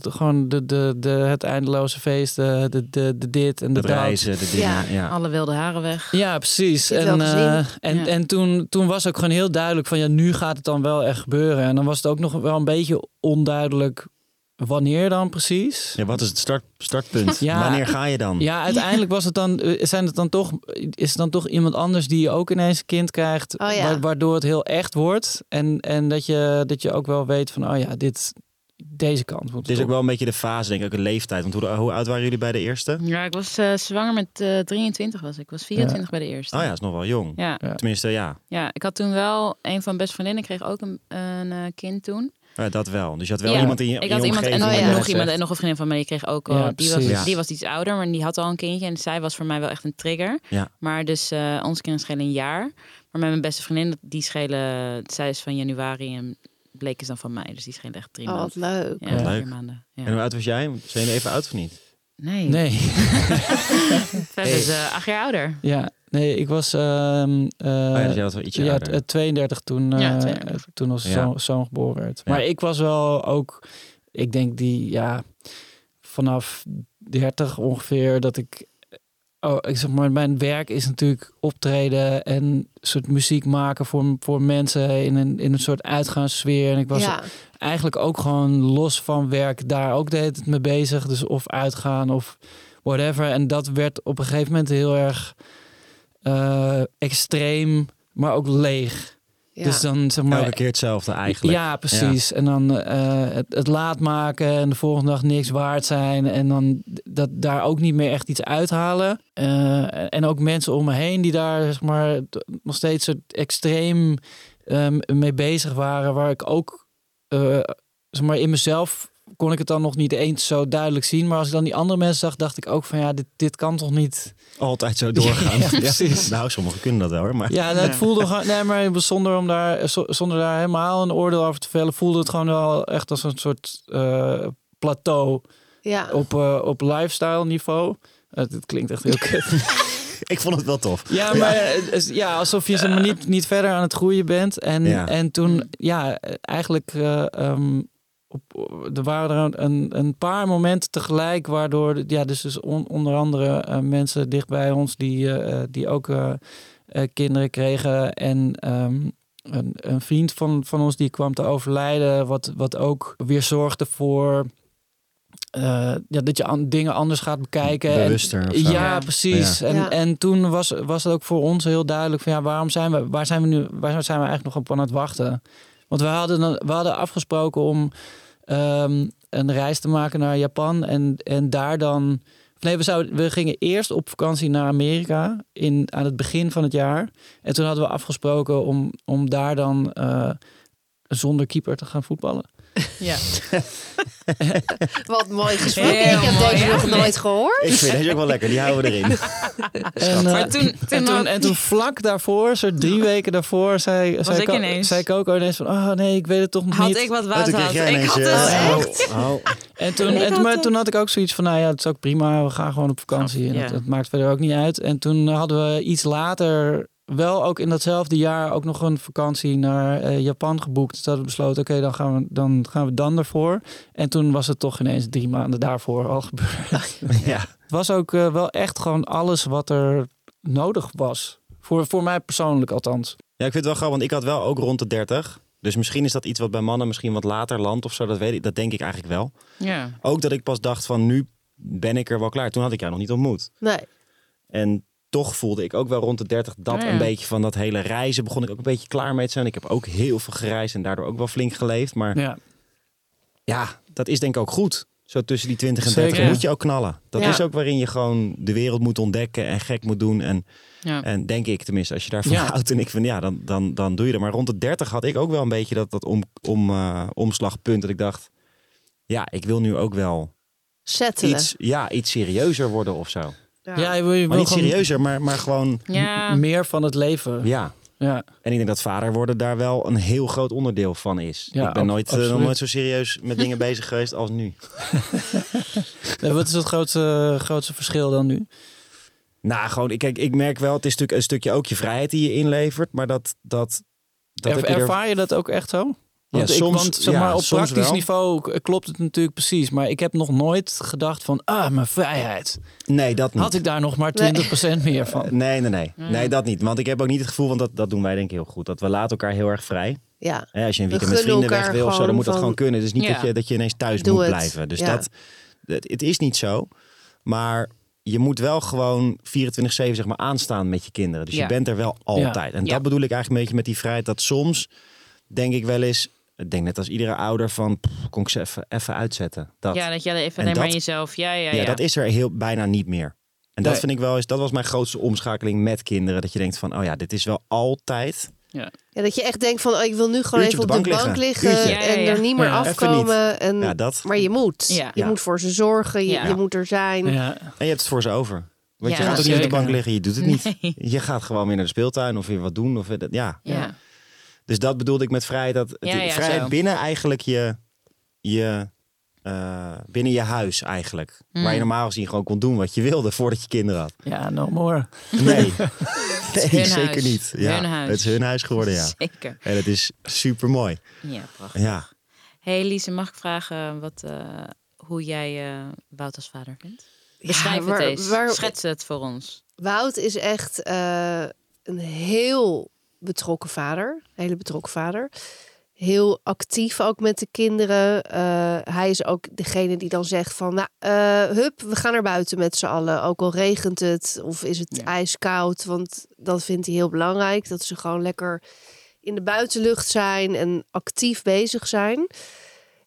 Gewoon de, de, de, het eindeloze feest, de, de, de, de dit en de dat. reizen, de dingen. Ja. Ja. Alle wilde haren weg. Ja, precies. En, eh, en, Ja. en toen, toen was ook gewoon heel duidelijk van ja, nu gaat het dan wel echt gebeuren. En dan was het ook nog wel een beetje onduidelijk wanneer dan precies. Ja, wat is het start, startpunt? Ja. Wanneer ga je dan? Ja, uiteindelijk was het dan, eh, zijn het dan toch, is het dan toch iemand anders die ook ineens een kind krijgt, Oh ja. waardoor het heel echt wordt. En, en dat, je, dat je ook wel weet van, oh ja, dit, deze kant moet Het is ook wel een beetje de fase, denk ik, ook een leeftijd. Want hoe, hoe oud waren jullie bij de eerste? Ja, ik was eh, zwanger met eh 23 was ik. Ik was 24 bij de eerste. Oh ja, is nog wel jong. Ja, Tenminste, ja. ja, ik had toen wel een van mijn beste vriendinnen kreeg ook een, een eh, kind toen. Ja, dat wel. Dus je had wel Ja. iemand in je, Ik had je iemand en, oh ja. nog iemand en nog een vriendin van mij die kreeg ook al. Ja, die, was, die was iets ouder, maar die had al een kindje en zij was voor mij wel echt een trigger. Ja. Maar dus eh onze kinderen schelen een jaar. Maar met mijn beste vriendin die schelen, zij is van januari en Bleek is dan van mij, dus die schelen echt drie oh, wat maanden. leuk. Ja, vier leuk. maanden. Ja. En hoe oud was jij? Zijn je even oud of niet? Nee, Nee, Feb is eh, acht jaar ouder. ja, nee, ik was ehm eh, oh ja, dus jij was wel ietsje ja, ouder. t- 32 toen, eh, Ja, 32. toen onze Ja. zoon, zoon geboren werd. Ja. Maar ik was wel ook, ik denk die, ja, vanaf 30 ongeveer dat ik. Oh, ik zeg maar, mijn werk is natuurlijk optreden en soort muziek maken voor, voor mensen in een, in een soort uitgaanssfeer. En ik was Ja, eigenlijk ook gewoon los van werk daar ook de hele tijd mee bezig. Dus of uitgaan of whatever. En dat werd op een gegeven moment heel erg eh, extreem, maar ook leeg. Ja. Dus dan zeg maar. Elke keer hetzelfde eigenlijk. Ja, precies. En dan eh, het, het laat maken en de volgende dag niks waard zijn. En dan dat daar ook niet meer echt iets uithalen. Eh, en ook mensen om me heen die daar zeg maar, nog steeds extreem ehm, mee bezig waren. Waar ik ook eh, zeg maar, in mezelf kon ik het dan nog niet eens zo duidelijk zien. Maar als ik dan die andere mensen zag, dacht ik ook van ja, dit, dit kan toch niet. Altijd zo doorgaan. [LAUGHS] [LAUGHS] Ja, precies. Nou, sommigen kunnen dat wel hoor. Maar Ja, dat voelde gewoon. Nee, maar zonder, om daar, zo- zonder daar helemaal een oordeel over te vellen, voelde het gewoon wel echt als een soort eh, plateau ja. op, eh, op lifestyle niveau. Het het klinkt echt heel kut. [LAUGHS] ik vond het wel tof. Ja, maar het ja, alsof je zeg maar, niet, niet verder aan het groeien bent. En, Ja. en toen, ja, eigenlijk, eh, ehm, op, er waren er een, een paar momenten tegelijk waardoor, ja, dus, dus on- onder andere eh, mensen dicht bij ons die, eh, die ook eh, eh, kinderen kregen. En, ehm, een, een vriend van, van ons die kwam te overlijden. Wat, wat ook weer zorgde voor eh, ja, dat je an- dingen anders gaat bekijken. En- Bewuster of zo. ja, Ja. precies. En, Ja. en toen was, was het ook voor ons heel duidelijk van ja, waarom zijn we, waar zijn we nu, waar zijn we eigenlijk nog op aan het wachten? Want we hadden, dan- we hadden afgesproken om ehm, een reis te maken naar Japan en, en daar dan. Nee, we, zouden, we gingen eerst op vakantie naar Amerika in, aan het begin van het jaar. En toen hadden we afgesproken om, om daar dan eh, zonder keeper te gaan voetballen. Ja. [LAUGHS] Wat mooi gesprek. Ik heb mooi, deze ja. nog nooit gehoord. Ik vind deze ook wel lekker. Die houden we erin. [LAUGHS] En, Maar eh, toen, toen, En toen, en toen vlak daarvoor, zo drie weken daarvoor, zei, zei, ik Ko- ineens. zei Coco ineens van... Oh nee, ik weet het toch nog had niet. ik wat Oh, water had. Ik had eh, dus oh, echt... oh. En toen, en, had maar het. toen had ik ook zoiets van, nou ja, het is ook prima. We gaan gewoon op vakantie. En Ja. het, het maakt verder ook niet uit. En toen hadden we iets later, wel ook in datzelfde jaar, ook nog een vakantie naar eh, Japan geboekt. Dus hadden we besloten, oké, dan, gaan we, dan gaan we dan ervoor. En toen was het toch ineens drie maanden daarvoor al gebeurd. [LAUGHS] Ja. Het was ook eh, wel echt gewoon alles wat er nodig was. Voor, voor mij persoonlijk althans. ja, ik vind het wel grappig, want ik had wel ook rond de 30. Dus misschien is dat iets wat bij mannen misschien wat later landt of zo. Dat, weet ik, dat denk ik eigenlijk wel. Ja. Ook dat ik pas dacht van nu ben ik er wel klaar. Toen had ik jou nog niet ontmoet. Nee. En toch voelde ik ook wel rond de 30 dat ja. een beetje van dat hele reizen. Begon ik ook een beetje klaar mee te zijn. Ik heb ook heel veel gereisd en daardoor ook wel flink geleefd. Maar Ja. ja, dat is denk ik ook goed. Zo tussen die 20 en Zeker. 30 moet je ook knallen. Dat Ja. is ook waarin je gewoon de wereld moet ontdekken en gek moet doen. En, Ja. en denk ik tenminste, als je daarvan Ja. [LAUGHS] houdt en ik vind ja, dan, dan, dan doe je dat. Maar rond de 30 had ik ook wel een beetje dat, dat om, om, eh, omslagpunt. Dat ik dacht, ja, ik wil nu ook wel Settelen. iets, ja, iets serieuzer worden of zo. Ja, je wil, je Maar wil niet gewoon serieuzer, maar, maar gewoon, Ja. meer van het leven. ja. Ja. En ik denk dat vader worden daar wel een heel groot onderdeel van is. Ja, ik ben nooit, eh, nog nooit zo serieus met dingen [LAUGHS] bezig geweest als nu. [LAUGHS] Wat is het grootste, grootste verschil dan nu? Nou, gewoon, ik- kijk, ik merk wel, het is natuurlijk een stukje ook je vrijheid die je inlevert. Maar dat, dat, dat Er- er- ervaar je dat ook echt zo? Want, Ja, ik, soms- want zeg ja, maar, op soms praktisch wel. niveau klopt het natuurlijk precies. Maar ik heb nog nooit gedacht van, ah, mijn vrijheid. Nee, dat niet. Had ik daar nog maar 20% meer van? [LAUGHS] Nee, nee, nee. Nee, dat niet. Want ik heb ook niet het gevoel, want dat, dat doen wij denk ik heel goed. Dat we laten elkaar heel erg vrij. Ja. Hè, als je een We weekend met vrienden weg wil of zo, dan moet dat gewoon kunnen. Dus niet Ja. dat, je, dat je ineens thuis Doe moet het. blijven. Dus Ja. dat, dat, het is niet zo. Maar je moet wel gewoon 24-7 zeg maar aanstaan met je kinderen. Dus Ja. je bent er wel altijd. En Ja. dat bedoel ik eigenlijk een beetje met die vrijheid. Dat soms denk ik wel eens, ik denk net als iedere ouder van, pff, kon ik ze even, even uitzetten. Dat. ja, dat jij even En alleen maar dat- jezelf. Ja, ja, Ja, ja. dat is er heel bijna niet meer. En dat Nee. vind ik wel eens, dat was mijn grootste omschakeling met kinderen. Dat je denkt van, oh ja, dit is wel altijd. Ja, dat je echt denkt van, oh, ik wil nu gewoon Uurtje even op de bank, liggen. Ja, ja, en ja. er niet meer Ja, afkomen. En, Ja, dat. Maar je moet. Ja. Je Ja. moet voor ze zorgen, je, Ja. je moet er zijn. Ja. En je hebt het voor ze over. Want Ja, je gaat ook niet op de bank liggen, je doet het niet. Je gaat gewoon weer naar de speeltuin of weer wat doen. Of, weer- ja. Ja. Dus dat bedoelde ik met vrijheid. Dat, Ja, ja, vrijheid zo. binnen eigenlijk je, je eh, binnen je huis eigenlijk. Mm. Waar je normaal gezien gewoon kon doen wat je wilde voordat je kinderen had. ja, no more. Nee, [LAUGHS] nee zeker huis. niet. Ja, Hun huis. Het is hun huis geworden, ja. Zeker. En het is super mooi. Ja, prachtig. Ja. hey Lise, mag ik vragen wat, eh, hoe jij eh Wout als vader vindt? Beschrijf het waar- eens. waar- Schets het voor ons. Wout is echt eh, een heel betrokken vader. Hele betrokken vader. Heel actief ook met de kinderen. Eh, hij is ook degene die dan zegt van... Nou, eh, hup, we gaan naar buiten met z'n allen. Ook al regent het of is het Ja. ijskoud. Want dat vindt hij heel belangrijk. Dat ze gewoon lekker in de buitenlucht zijn en actief bezig zijn.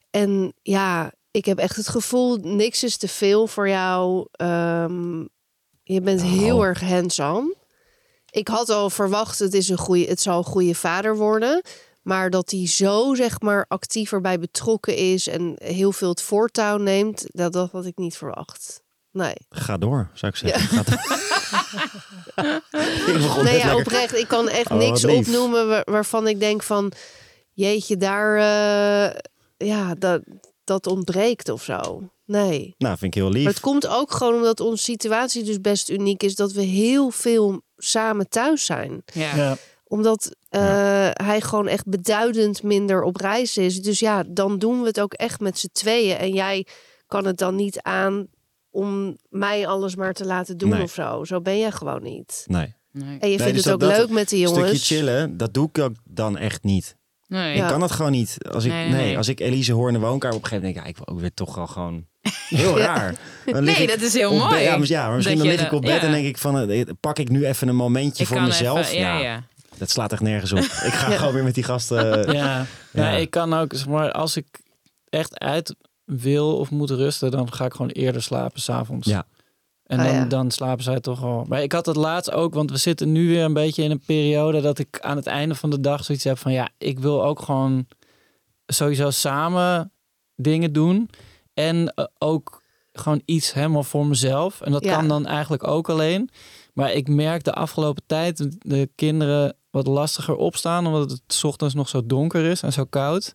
En ja, ik heb echt het gevoel, niks is te veel voor jou. Ehm, je bent heel Oh. erg hands-on. Ik had al verwacht, het, is een goede, het zal een goede vader worden. Maar dat hij zo, zeg maar, actiever bij betrokken is en heel veel het voortouw neemt, dat, dat had ik niet verwacht. Nee. Ga door, zou ik zeggen. Door. [LAUGHS] ik Nee, ja, oprecht. Ik kan echt Oh, niks lief. opnoemen waar- waarvan ik denk van... Jeetje, daar... eh, ja, dat, dat ontbreekt of zo. Nee. Nou, vind ik heel lief. Maar het komt ook gewoon omdat onze situatie dus best uniek is... dat we heel veel samen thuis zijn. Ja. Ja. Omdat eh, hij gewoon echt beduidend minder op reis is. Dus ja, dan doen we het ook echt met z'n tweeën. En jij kan het dan niet aan om mij alles maar te laten doen Nee. of zo. Zo ben jij gewoon niet. Nee. Nee. En je Nee, vindt dus het ook dat- leuk met de jongens. stukje chillen, dat doe ik ook dan echt niet. Nee. Ja. Ik kan dat gewoon niet. Als ik, Nee, nee, nee, nee. als ik Elise hoor in de woonkamer op een gegeven moment denk ik, ja, ik wil ook weer toch wel gewoon heel Ja. raar. Dan lig Nee, ik dat is heel mooi. bed- Ja, maar, ja, maar misschien dan lig ik op bed ja. en denk ik van, eh, pak ik nu even een momentje Ik voor mezelf. even- ja, ja. Dat slaat echt nergens op. Ik ga Ja. gewoon weer met die gasten. eh, Ja. Ja. ja, ik kan ook, zeg maar, als ik echt uit wil of moet rusten, dan ga ik gewoon eerder slapen s'avonds. Ja. En Ah, dan, ja. dan slapen zij toch al. Maar ik had het laatst ook, want we zitten nu weer een beetje in een periode dat ik aan het einde van de dag zoiets heb van ja, ik wil ook gewoon sowieso samen dingen doen. En eh, ook gewoon iets helemaal voor mezelf. En dat Ja. kan dan eigenlijk ook alleen. Maar ik merk de afgelopen tijd dat de kinderen wat lastiger opstaan, omdat het 's ochtends nog zo donker is en zo koud.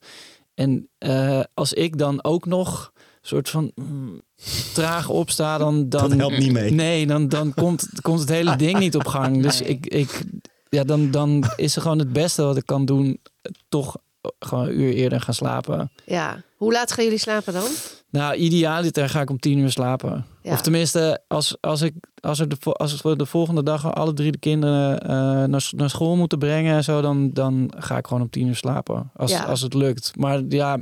En eh, als ik dan ook nog soort van mm, traag opsta, dan, dan Dat helpt niet mee. Nee, dan, dan komt, komt het hele ding niet op gang. Dus Nee. ik, ik, ja, dan, dan is er gewoon het beste wat ik kan doen, toch gewoon een uur eerder gaan slapen. Ja. Hoe laat gaan jullie slapen dan? Nou, idealiter ga ik om tien uur slapen. Ja. Of tenminste, als, als, ik, als, er de, als we de volgende dag alle drie de kinderen eh, naar, naar school moeten brengen en zo, dan, dan ga ik gewoon om tien uur slapen. Als, Ja. als het lukt. Maar ja,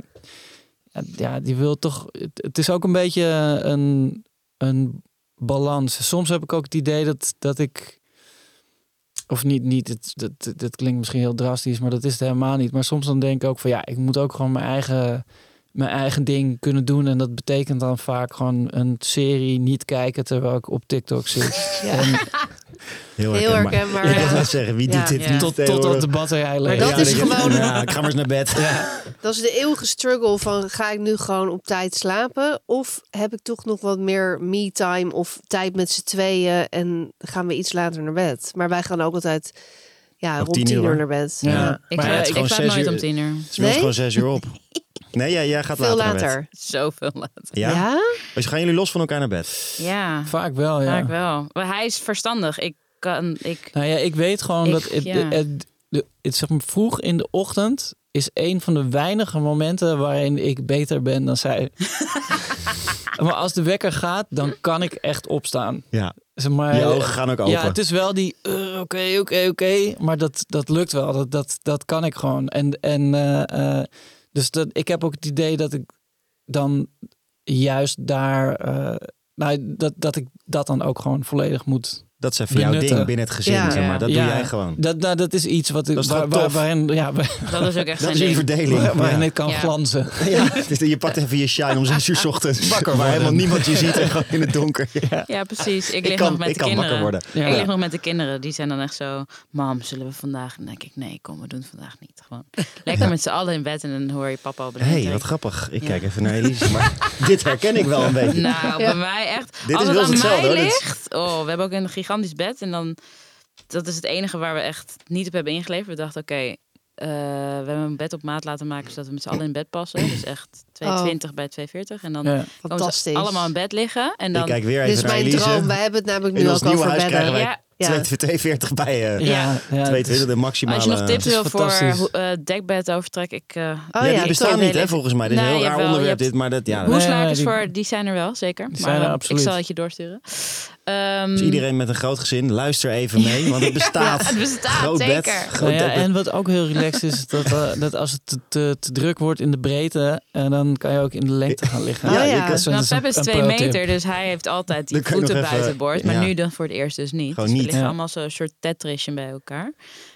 ja, ja, die wil toch. Het, het is ook een beetje een, een balans. Soms heb ik ook het idee dat, dat ik. Of niet, niet het, dat, dat klinkt misschien heel drastisch, maar dat is het helemaal niet. Maar soms dan denk ik ook van ja, ik moet ook gewoon mijn eigen, mijn eigen ding kunnen doen. En dat betekent dan vaak gewoon een serie niet kijken terwijl ik op TikTok zit. [LAUGHS] Ja. En Heel Heel herkenbaar. herkenbaar. Ik wil net zeggen, wie Ja. doet dit Ja. niet tot, totdat de batterij leeg dat is gewoon- Ja, ik ga maar eens naar bed. Dat is de eeuwige struggle van ga ik nu gewoon op tijd slapen? Of heb ik toch nog wat meer me-time of tijd met z'n tweeën en gaan we iets later naar bed? Maar wij gaan ook altijd ja, Op rond tien tien uur, naar bed. Ja. Ja. Ik, Maar ja, ik, slaap zes nooit uur- om tien uur. Het is Nee? gewoon zes uur op. [LAUGHS] Nee, ja, jij gaat Veel later, naar later. bed. Zoveel later. Ja? Ja? Dus gaan jullie los van elkaar naar bed? Ja, vaak wel, ja. vaak wel. Maar hij is verstandig. Ik kan, ik... Nou ja, ik weet gewoon Ik- dat het, ja. het, de- het, zeg maar, vroeg in de ochtend is een van de weinige momenten waarin ik beter ben dan zij. [LAUGHS] maar als de wekker gaat, dan kan ik echt opstaan. Ja. Zeg maar, Je ogen gaan ook open. Ja, het is wel die eh, oké, oké, oké. Maar dat, dat lukt wel. Dat, dat, dat kan ik gewoon. En, en eh, eh, dus dat, ik heb ook het idee dat ik dan juist daar. eh, nou, dat, dat ik dat dan ook gewoon volledig moet. Dat is even jouw benutten. ding binnen het gezin, Ja. zeg maar. Dat Ja. doe jij gewoon. Dat, nou, dat is iets wat ik. Dat is waar, waar- tof? waarin, ja, waar- Dat is ook echt [LAUGHS] Dat zijn is ding. verdeling. waarin Ja. ik kan Ja. glanzen. [LAUGHS] Ja, dus je pakt even je shine om zes uur 's [LAUGHS] ochtends. Wakker waar helemaal niemand je ziet en gewoon in het donker. Ja. Ja, precies. Ik Ik lig kan, nog met ik de kan kinderen. wakker worden. Ja. Ik lig nog met de kinderen. Die zijn dan echt zo... Mam, zullen we vandaag... Dan denk ik, nee, kom, we doen het vandaag niet. Gewoon lekker met z'n allen in bed en dan hoor je papa op Hé, hey, wat grappig. Ik Ja. kijk even naar Elise. Maar dit herken ik wel een beetje. Nou, bij mij echt. Dit als is wel aan hetzelfde. Oh, we hebben ook een gigantisch bed. En dan, dat is het enige waar we echt niet op hebben ingeleverd. We dachten, oké, eh, we hebben een bed op maat laten maken zodat we met z'n allen in bed passen. Dus echt 220 bij 240. En dan Ja. komen ze allemaal in bed liggen. En dan, Ik kijk weer Dit even is naar mijn Elise. droom. Wij hebben het namelijk nu In ook over huis bedden. krijgen wij Ja. Ja. 240 bij eh Ja, ja, het 22, is- de maximale. als je nog tips wil voor eh, dekbed overtrek, ik... eh Oh ja, ja, die bestaan niet, hè, volgens mij. Dit is een heel raar onderwerp, hebt- dit, maar dat, ja, Nee, Hoeslakers die- voor, die zijn er wel, zeker. Die maar zijn er absoluut. ik zal het je doorsturen. Ehm, Dus iedereen met een groot gezin, luister even mee, want het [LAUGHS] bestaat. Ja, het bestaat, groot zeker. bed, groot Nou ja, dekbed. en wat ook heel relaxed is, dat, [LAUGHS] dat als het te, te, te druk wordt in de breedte, en dan kan je ook in de lengte gaan liggen. Oh ja. een- Nou, Pep is twee meter, dus hij heeft altijd die voeten buiten boord. Maar ja. nu dan voor het eerst dus niet. Gewoon dus niet. Liggen Ja. allemaal zo'n soort Tetrisje bij elkaar.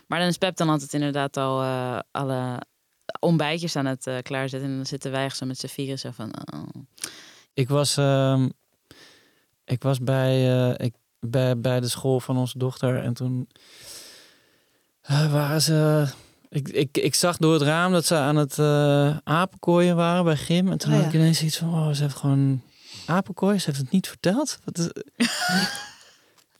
Maar dan is Pep dan altijd inderdaad al eh, alle ontbijtjes aan het eh, klaarzetten. En dan zitten wij zo met z'n vieren zo van... oh. Ik was, ehm, ik was bij, eh, ik, bij, bij de school van onze dochter en toen waren ze. Ik, ik, ik zag door het raam dat ze aan het eh apenkooien waren bij Gim. En toen Oh, had ik ineens iets van: oh, ze heeft gewoon apenkooien. Ze heeft het niet verteld. Wat is, [LAUGHS]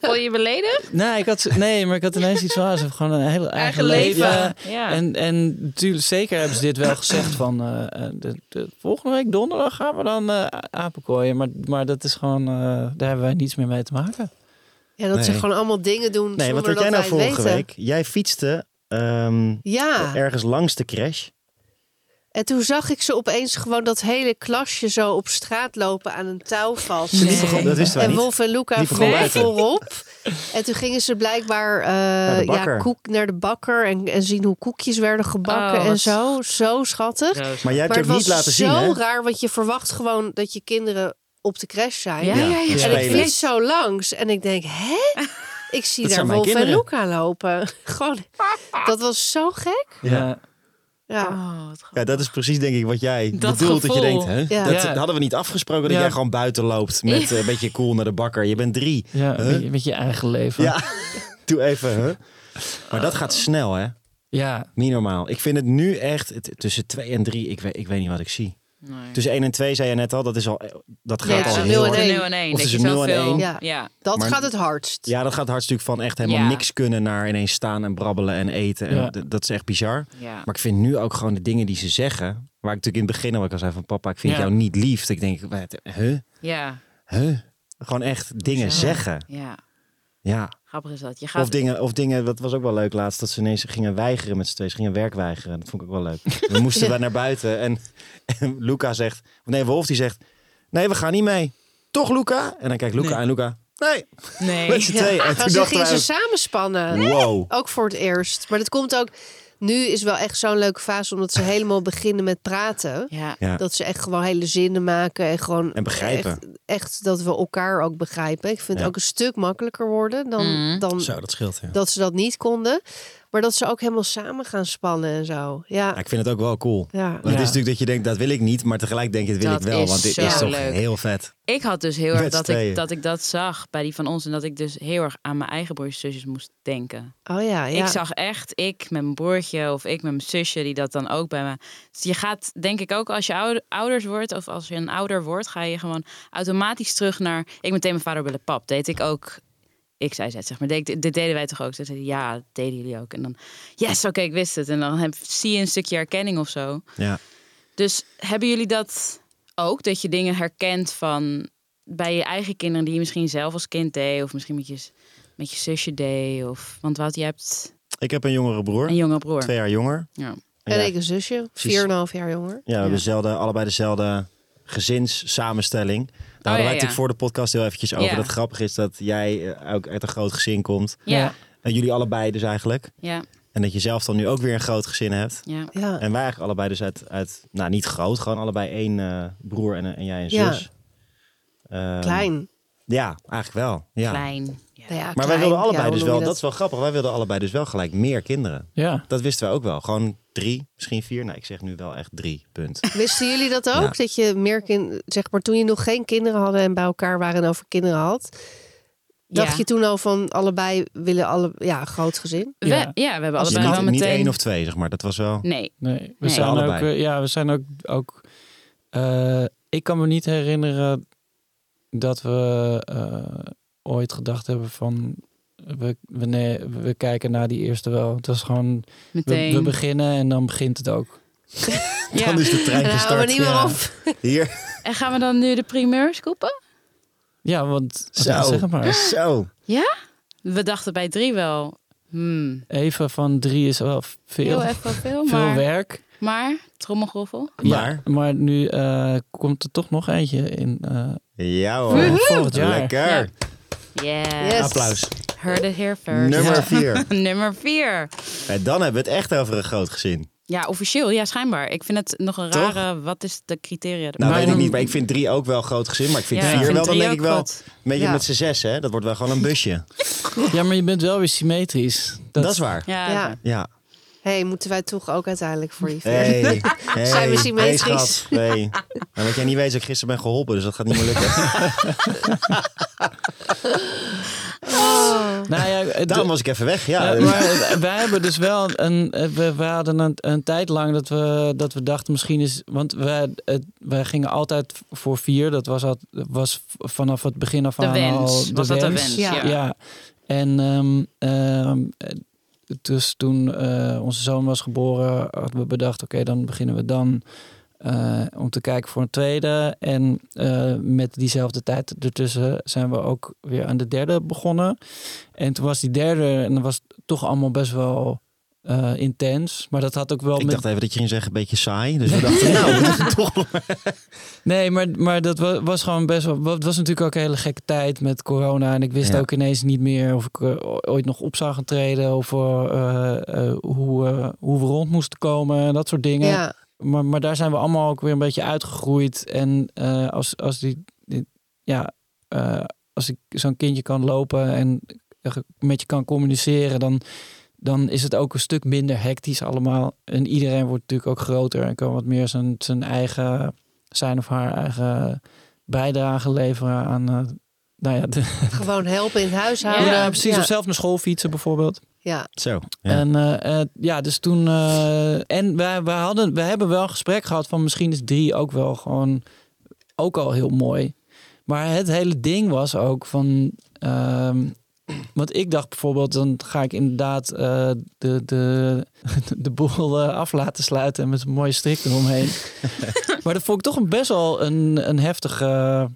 Voel je je beledigd? nee, ik had, nee, maar ik had ineens iets van: ze heeft gewoon een heel eigen, leven. Ja. En, en natuurlijk, zeker hebben ze dit wel gezegd van eh, eh, de, de volgende week donderdag gaan we dan eh apenkooien. Maar, maar dat is gewoon, eh, daar hebben wij niets meer mee te maken. Ja, dat ze gewoon allemaal dingen doen Nee, wat zonder had jij dat nou vorige weten. week? Jij fietste ehm, Ja, ergens langs de crash. En toen zag ik ze opeens gewoon dat hele klasje zo op straat lopen aan een touw vast. Dat wisten wij En. Wolf en Luca vol voorop. En toen gingen ze blijkbaar eh, de ja, koek, naar de bakker en, en zien hoe koekjes werden gebakken Oh, en zo. Zo schattig. Zo, Maar jij hebt Maar het het niet was laten zo zien, hè? raar, want je verwacht gewoon dat je kinderen op de crash zijn. Ja, ja, En ik fiets zo langs en ik denk, hè? Ik zie Dat daar Wolf en. Luca lopen. [LAUGHS] Gewoon, dat was zo gek. Ja. Ja. Oh, Ja, dat is precies denk ik wat jij Dat bedoelt. Dat je denkt, hè? Ja. Dat, hadden we niet afgesproken dat Ja. jij gewoon buiten loopt met eh, een beetje cool naar de bakker. Je bent drie. Ja, Huh? met, je, met je eigen leven. Ja, [LAUGHS] doe even. Hè? Maar dat gaat snel, hè? Ja, Niet normaal. Ik vind het nu echt tussen twee en drie. Ik weet, ik weet niet wat ik zie. Nee. Tussen één en twee zei je net al. Dat is al. Dat gaat Ja, al heel nul en hard. één. 0 en 1. Of dat je tussen nul en zoveel... één. Ja. Ja. Dat Maar- gaat het hardst. Ja, dat gaat hartstikke van echt helemaal Ja. niks kunnen naar ineens staan en brabbelen en eten. En Dat is echt bizar. Ja. Maar ik vind nu ook gewoon de dingen die ze zeggen. Waar ik natuurlijk in het begin al zei van papa, ik vind Ja. jou niet lief. Ik denk, wat, huh? Ja. Huh? Gewoon echt dingen Ja. zeggen. ja. Ja. Grappig is dat. Je gaat... Of dingen, of dingen, dat was ook wel leuk laatst, dat ze ineens gingen weigeren met z'n tweeën. Ze gingen werk weigeren. Dat vond ik ook wel leuk. We [LAUGHS] moesten daar naar buiten en, en Luca zegt, of nee, Wolf die zegt, nee, we gaan niet mee. Toch, Luca? En dan kijkt Luca Nee. en Luca, nee, Nee. met z'n tweeën. En Ja, [LAUGHS] toen ze dachten gingen wij ze samenspannen. wow. Ook voor het eerst. Maar dat komt ook... Nu is wel echt zo'n leuke fase, omdat ze helemaal beginnen met praten. Ja. Ja. Dat ze echt gewoon hele zinnen maken en gewoon En begrijpen. Echt, echt dat we elkaar ook begrijpen. Ik vind Ja. het ook een stuk makkelijker worden dan, Mhm. dan Zo, dat scheelt. Ja. dat ze dat niet konden. Maar dat ze ook helemaal samen gaan spannen en zo. Ja, Ja, ik vind het ook wel cool. ja. Want het is natuurlijk dat je denkt, dat wil ik niet. Maar tegelijk denk je, dat wil Dat ik wel. Want dit is toch leuk. heel vet. Ik had dus heel erg dat ik, dat ik dat zag bij die van ons. En dat ik dus heel erg aan mijn eigen broertjes en zusjes moest denken. Oh ja, ja. Ik zag echt, ik met mijn broertje of ik met mijn zusje, die dat dan ook bij me. Dus je gaat, denk ik ook, als je ouder, ouders wordt of als je een ouder wordt, ga je gewoon automatisch terug naar. Ik meteen mijn vader willen pap. Deed ik ook. Ik zei het, zeg maar. Deed, dit deden wij toch ook? Ze zeiden, ja, dat deden jullie ook. En dan, yes, oké, ik wist het. En dan heb, zie je een stukje herkenning of zo. Ja. Dus hebben jullie dat ook? Dat je dingen herkent van bij je eigen kinderen die je misschien zelf als kind deed, of misschien met je, met je zusje deed? Of, want Wout, je hebt Ik heb een jongere broer. een jonge broer. Twee jaar jonger. Ja. En Ja. ik een zusje, Precies. 4,5 jaar jonger. Ja, we hebben dezelfde, allebei dezelfde gezinssamenstelling. Daar hadden wij ja, natuurlijk ja. voor de podcast heel eventjes over. Ja. Dat het grappig is dat jij eh, ook uit een groot gezin komt. Ja. En jullie allebei dus eigenlijk. Ja. En dat je zelf dan nu ook weer een groot gezin hebt. Ja. Ja, En wij eigenlijk allebei dus uit, uit nou niet groot, gewoon allebei één eh, broer en, en jij een Ja. zus. Ehm, klein. Ja, eigenlijk wel. Ja. Klein. Ja. Nou ja, Maar wij wilden allebei Ja, dus wel, dat is wel grappig, wij wilden allebei dus wel gelijk meer kinderen. ja. Dat wisten wij ook wel. Gewoon drie, misschien vier. Nou, ik zeg nu wel echt drie, punt. Wisten jullie dat ook? Ja. Dat je meer kind, zeg maar, toen je nog geen kinderen hadden en bij elkaar waren en over kinderen had, dacht Ja. je toen al van allebei willen alle, ja, groot gezin? We, Ja. ja. we hebben allebei niet, wel niet meteen... één of twee, zeg maar. Dat was wel... Nee. Nee, we Nee. zijn ook, Allebei. eh, ja, we zijn ook, ook eh, ik kan me niet herinneren dat we eh, ooit gedacht hebben van, we, we, nee, we kijken naar die eerste wel. Het was gewoon, we, Meteen. we beginnen en dan begint het ook. [LAUGHS] ja. Dan is de trein gestart. niet meer ja. op. Hier. [LAUGHS] En gaan we dan nu de primeurs kopen? Ja, want, Zo. ja, zeg maar. Zo. We dachten bij drie wel... Hmm, Even van drie is wel veel, heel even veel, [LAUGHS] veel maar... werk. Maar, trommelgroffel. Maar? Ja, maar nu eh, komt er toch nog eentje in eh, Ja hoor. volgend jaar. Lekker. Yes. Yes. Applaus. Heard it here first. Nummer Ja. vier. [LAUGHS] Nummer vier. En dan hebben we het echt over een groot gezin. Ja, officieel. Ja, schijnbaar. Ik vind het nog een Toch? rare... Wat is de criteria? Nou, erbij? weet ik niet, maar ik vind drie ook wel groot gezin. Maar ik vind Ja, vier ik vind wel, dan denk ik wel... Een beetje Ja. met z'n zes, hè? Dat wordt wel gewoon een [LAUGHS] busje. Ja, maar je bent wel weer symmetrisch. Dat, is waar. Ja, Ja. hey, moeten wij toch ook uiteindelijk voor je Hey, hey, [LAUGHS] Zijn we hey, symmetrisch? schat. Hey. Nou, wat jij niet weet is dat ik gisteren ben geholpen, dus dat gaat niet meer lukken. [LAUGHS] Nou ja, Daarom was ik even weg, ja. Ja, maar wij hebben dus wel een. We, we hadden een, een tijd lang dat we, dat we dachten misschien is. Want wij, het, wij gingen altijd voor vier. Dat was, al, was vanaf het begin af De aan wens. al de Was dat de wens. wens? Ja. Ja. Ja. En ehm, ehm, dus toen eh, onze zoon was geboren, hadden we bedacht: oké, dan beginnen we dan. Eh, om te kijken voor een tweede. En eh, met diezelfde tijd ertussen zijn we ook weer aan de derde begonnen. En toen was die derde, en dat was toch allemaal best wel eh, intens. Maar dat had ook wel Ik met... dacht even dat je ging zeggen een beetje saai. Dus we dachten, [LAUGHS] nou, we moeten toch [LAUGHS] Nee, maar, maar dat wa- was gewoon best wel... Het was natuurlijk ook een hele gekke tijd met corona. En ik wist Ja. ook ineens niet meer of ik ooit nog op zou gaan treden. Of eh, eh, eh, hoe, hoe we rond moesten komen en dat soort dingen. Ja, Maar, maar daar zijn we allemaal ook weer een beetje uitgegroeid. En eh, als, als die, die- ja, eh, als ik zo'n kindje kan lopen en met je kan communiceren, dan, dan is het ook een stuk minder hectisch allemaal. En iedereen wordt natuurlijk ook groter en kan wat meer zijn, zijn eigen, zijn of haar eigen bijdrage leveren aan. eh, nou ja, de, gewoon helpen in het huishouden. ja, precies. Ja, Of zelf naar school fietsen bijvoorbeeld. Ja. Zo. Ja. En eh, eh, ja, dus toen. eh, en wij, wij, hadden, wij hebben wel een gesprek gehad van misschien is drie ook wel gewoon ook al heel mooi. Maar het hele ding was ook van. ehm, want ik dacht bijvoorbeeld, dan ga ik inderdaad eh, de, de, [LAUGHS] de boel af laten sluiten met een mooie strik eromheen. [LAUGHS] maar dat vond ik toch een best wel een, een heftige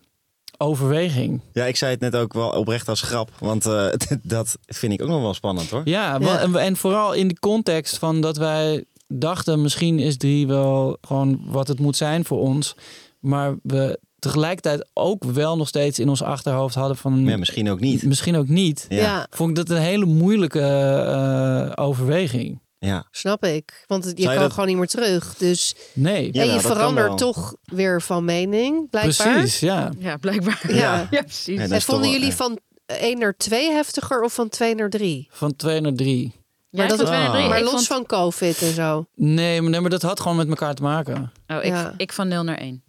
overweging. ja, ik zei het net ook wel oprecht als grap. Want eh, [LAUGHS] dat vind ik ook nog wel spannend hoor. Ja. En, en vooral in de context van dat wij dachten, misschien is drie wel gewoon wat het moet zijn voor ons. Maar we tegelijkertijd ook wel nog steeds in ons achterhoofd hadden van ja, misschien ook niet. misschien ook niet. Ja. Ja. Vond ik dat een hele moeilijke eh, overweging. Ja. snap ik. Want je kan dat- gewoon niet meer terug. Dus Nee, Ja, en je dat kan verandert wel. toch weer van mening, blijkbaar. precies, ja. Ja, blijkbaar. Ja. ja precies. En vonden wel- jullie ja. van 1 naar 2 heftiger of van 2 naar 3? Van twee naar drie. Ja, ik dat- vond twee naar drie. Ah. Maar los vond- van COVID en zo. Nee maar, nee, maar dat had gewoon met elkaar te maken. Oh, ik, Ja. ik van 0 naar 1.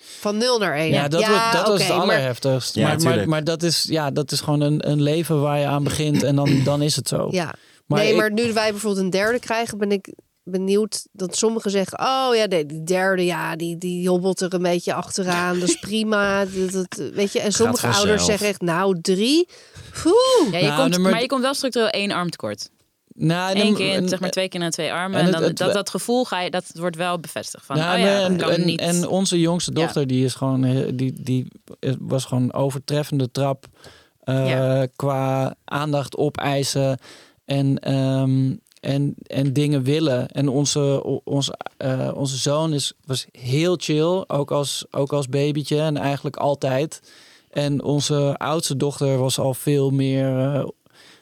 Van 0 naar 1. Ja, dat, wa- dat was het maar- allerheftigst. Ja, maar, maar, maar dat, is, ja, dat is gewoon een, een leven waar je aan begint en dan, dan is het zo. Ja. Maar nee, ik- maar nu wij bijvoorbeeld een derde krijgen, ben ik benieuwd dat sommigen zeggen: Oh ja, nee, die derde, ja, die, die hobbelt er een beetje achteraan. Dat is [LAUGHS] prima. Dat, dat- weet je, en sommige ouders zeggen echt: Nou, drie. Ja, je Nou, komt, maar- je komt wel structueel één arm tekort. Nou, Eén kind, zeg maar twee kinderen en twee armen. en dan, het- dat, dat gevoel ga je, dat wordt wel bevestigd. Van, Ja, oh ja, en, kan en, niet. en onze jongste dochter, die is gewoon, eh, die, die was gewoon overtreffende trap eh, Ja. qua aandacht opeisen en, ehm, en, en dingen willen. En onze, onze, eh, onze zoon is, was heel chill, ook als, ook als babytje en eigenlijk altijd. En onze oudste dochter was al veel meer eh,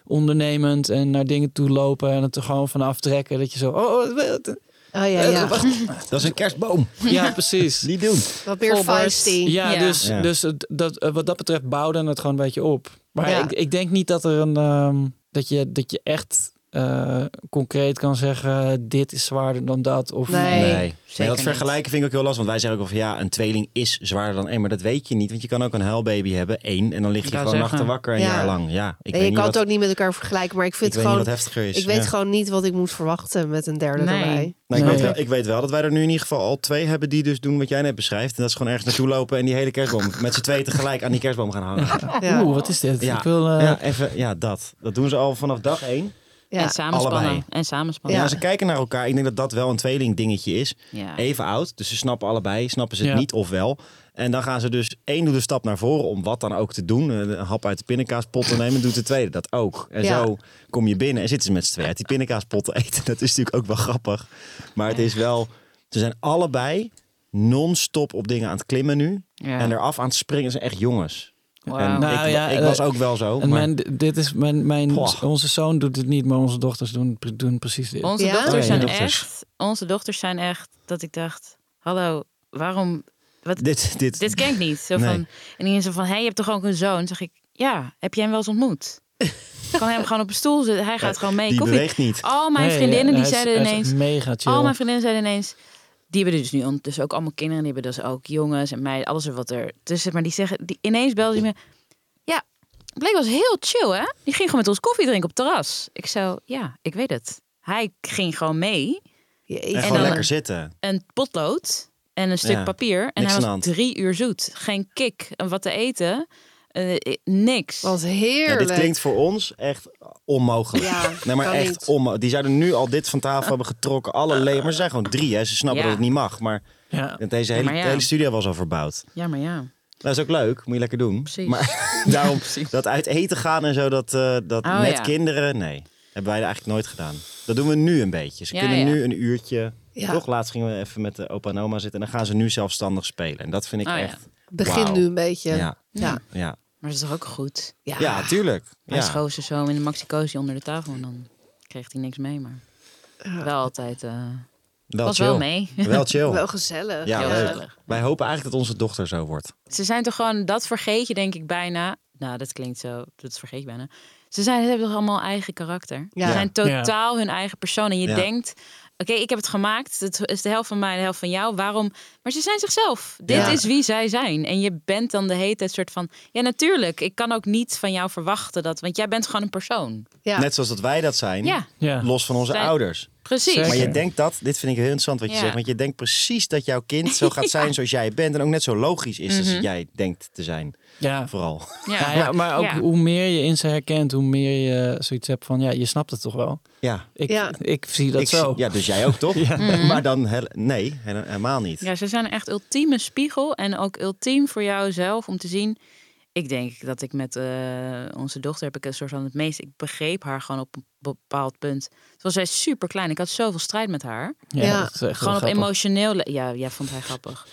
ondernemend en naar dingen toe lopen en het er gewoon van aftrekken. Dat je zo, oh, oh, wat- Oh ja, ja. [LAUGHS] Dat is een kerstboom. ja, precies. Niet doen. Wat meer feisty. Ja, Ja. dus, Ja. dus dat, eh, wat dat betreft bouwde het gewoon een beetje op. Maar Ja. ik, ik denk niet dat er een ehm, dat je dat je echt eh, concreet kan zeggen dit is zwaarder dan dat of Nee. Nee. Maar dat niet. vergelijken vind ik ook heel lastig. Want wij zeggen ook van ja, een tweeling is zwaarder dan één. Maar dat weet je niet. Want je kan ook een huilbaby hebben, één. En dan lig je Ik gewoon zeggen. nachten wakker een Ja. jaar lang. Ja, ik en weet je niet kan wat, het ook niet met elkaar vergelijken, maar ik ik vind weet gewoon. niet wat heftiger is. Ik weet Ja. gewoon niet wat ik moet verwachten met een derde Nee. erbij. Nou, ik, Nee. weet wel, ik weet wel dat wij er nu in ieder geval al twee hebben die dus doen wat jij net beschrijft. En dat is gewoon ergens naartoe lopen en die hele kerstboom [LAUGHS] met z'n tweeën tegelijk aan die kerstboom gaan hangen. Ja. [LAUGHS] Oeh, wat is dit? Ja. Ik wil, eh, Ja, even, ja, dat. Dat doen ze al vanaf dag één. Ja. En samenspannen. allebei. En samenspannen. Ja. ze kijken naar elkaar. Ik denk dat dat wel een tweeling dingetje is. Ja. Even oud, dus ze snappen allebei. Snappen ze het Ja. niet of wel. En dan gaan ze dus één doet de stap naar voren om wat dan ook te doen. Eh, Een hap uit de pindakaaspot te nemen, doet de tweede dat ook. En Ja. zo kom je binnen en zitten ze met z'n tweeën uit die pindakaaspot te eten. Dat is natuurlijk ook wel grappig. Maar het is wel, ze zijn allebei non-stop op dingen aan het klimmen nu. Ja. En eraf aan het springen. Ze zijn echt jongens. En Nou ik, ja, ik eh, was ook wel zo. en maar- mijn, dit is mijn, mijn onze zoon doet het niet, maar onze dochters doen, doen precies dit. Onze Ja? dochters Oh ja, zijn dochters. echt... Onze dochters zijn echt... Dat ik dacht... Hallo, waarom... Wat, dit, dit, dit ken ik niet. Zo Nee. van, en die zo van... Hé, hey, je hebt toch ook een zoon? Zeg ik... Ja, heb jij hem wel eens ontmoet? Ik kan hem gewoon op een stoel zitten. Hij gaat gewoon mee. die Koffie. beweegt niet. Al mijn Nee, vriendinnen die hij is- zeiden hij is ineens... mega chill. Al mijn vriendinnen zeiden ineens... Die hebben dus nu ondertussen ook allemaal kinderen. Die hebben dus ook jongens en meiden. Alles er wat er tussen. Maar die zeggen... Die, ineens belden die me... Ja, Blake was heel chill, hè? Die ging gewoon met ons koffie drinken op het terras. Ik zo... Ja, ik weet het. Hij ging gewoon mee. Jeetje. En En gewoon lekker zitten. Een potlood en een stuk Ja, papier. En hij was drie uur zoet. Geen kick. En wat te eten. Eh, niks. Wat Ja, heerlijk. dit klinkt voor ons echt onmogelijk. Ja, nee, maar echt niet. onmogelijk. Die zouden nu al dit van tafel hebben getrokken. Alle le- Maar ze zijn gewoon drie. Hè. Ze snappen Ja. dat het niet mag. Maar ja. deze Ja, hele, maar ja. hele studio was al verbouwd. Ja, maar ja. Dat is ook leuk. Moet je lekker doen. Precies. Maar [LAUGHS] [LAUGHS] daarom dat uit eten gaan en zo, dat, eh, dat Oh, met ja. kinderen, nee. Hebben wij eigenlijk nooit gedaan. Dat doen we nu een beetje. Ze Ja, kunnen ja. nu een uurtje. Ja. Toch, laatst gingen we even met de opa en oma zitten. En dan gaan ze nu zelfstandig spelen. En dat vind ik Oh, ja. echt... Begin nu een beetje. Ja, Ja. ja. Maar dat is toch ook goed? Ja. ja, tuurlijk. Hij Ja. schoof ze zo in de maxi onder de tafel en dan kreeg hij niks mee. Maar wel altijd, eh Wel was chill. wel mee. Wel [LAUGHS] chill. Wel gezellig. Ja, gezellig. Wij hopen eigenlijk dat onze dochter zo wordt. Ze zijn toch gewoon, dat vergeet je denk ik bijna. Nou, dat klinkt zo, dat vergeet je bijna. Ze zijn, ze hebben toch allemaal eigen karakter. Ja. Ze zijn totaal hun eigen persoon. En je Ja. denkt, oké, ik heb het gemaakt. Het is de helft van mij, de helft van jou. Waarom? Maar ze zijn zichzelf. Dit Ja. is wie zij zijn. En je bent dan de hele tijd soort van, ja natuurlijk. Ik kan ook niet van jou verwachten dat, want jij bent gewoon een persoon. Ja. Net zoals dat wij dat zijn. Ja, Ja. Los van onze Zijn- ouders. Precies. Zeker. Maar je denkt dat, dit vind ik heel interessant wat je Ja. zegt. Want je denkt precies dat jouw kind zo [LAUGHS] gaat zijn zoals jij bent. En ook net zo logisch is als Mhm. jij denkt te zijn. Ja. Vooral. Ja, ja, maar ook Ja. hoe meer je in ze herkent, hoe meer je zoiets hebt van, ja, je snapt het toch wel. Ja. Ik, Ja. ik zie dat Ik zo. ja, dus jij ook toch? [LAUGHS] Ja. Maar dan, nee, hel- helemaal niet. Ja, ze zijn echt ultieme spiegel en ook ultiem voor jouzelf om te zien. Ik denk dat ik met eh, onze dochter heb ik een soort van het meest. Ik begreep haar gewoon op een bepaald punt. Het was zij super klein. Ik had zoveel strijd met haar. Ja, Ja. dat is echt Gewoon op grappig. emotioneel. Ja, jij vond hij grappig.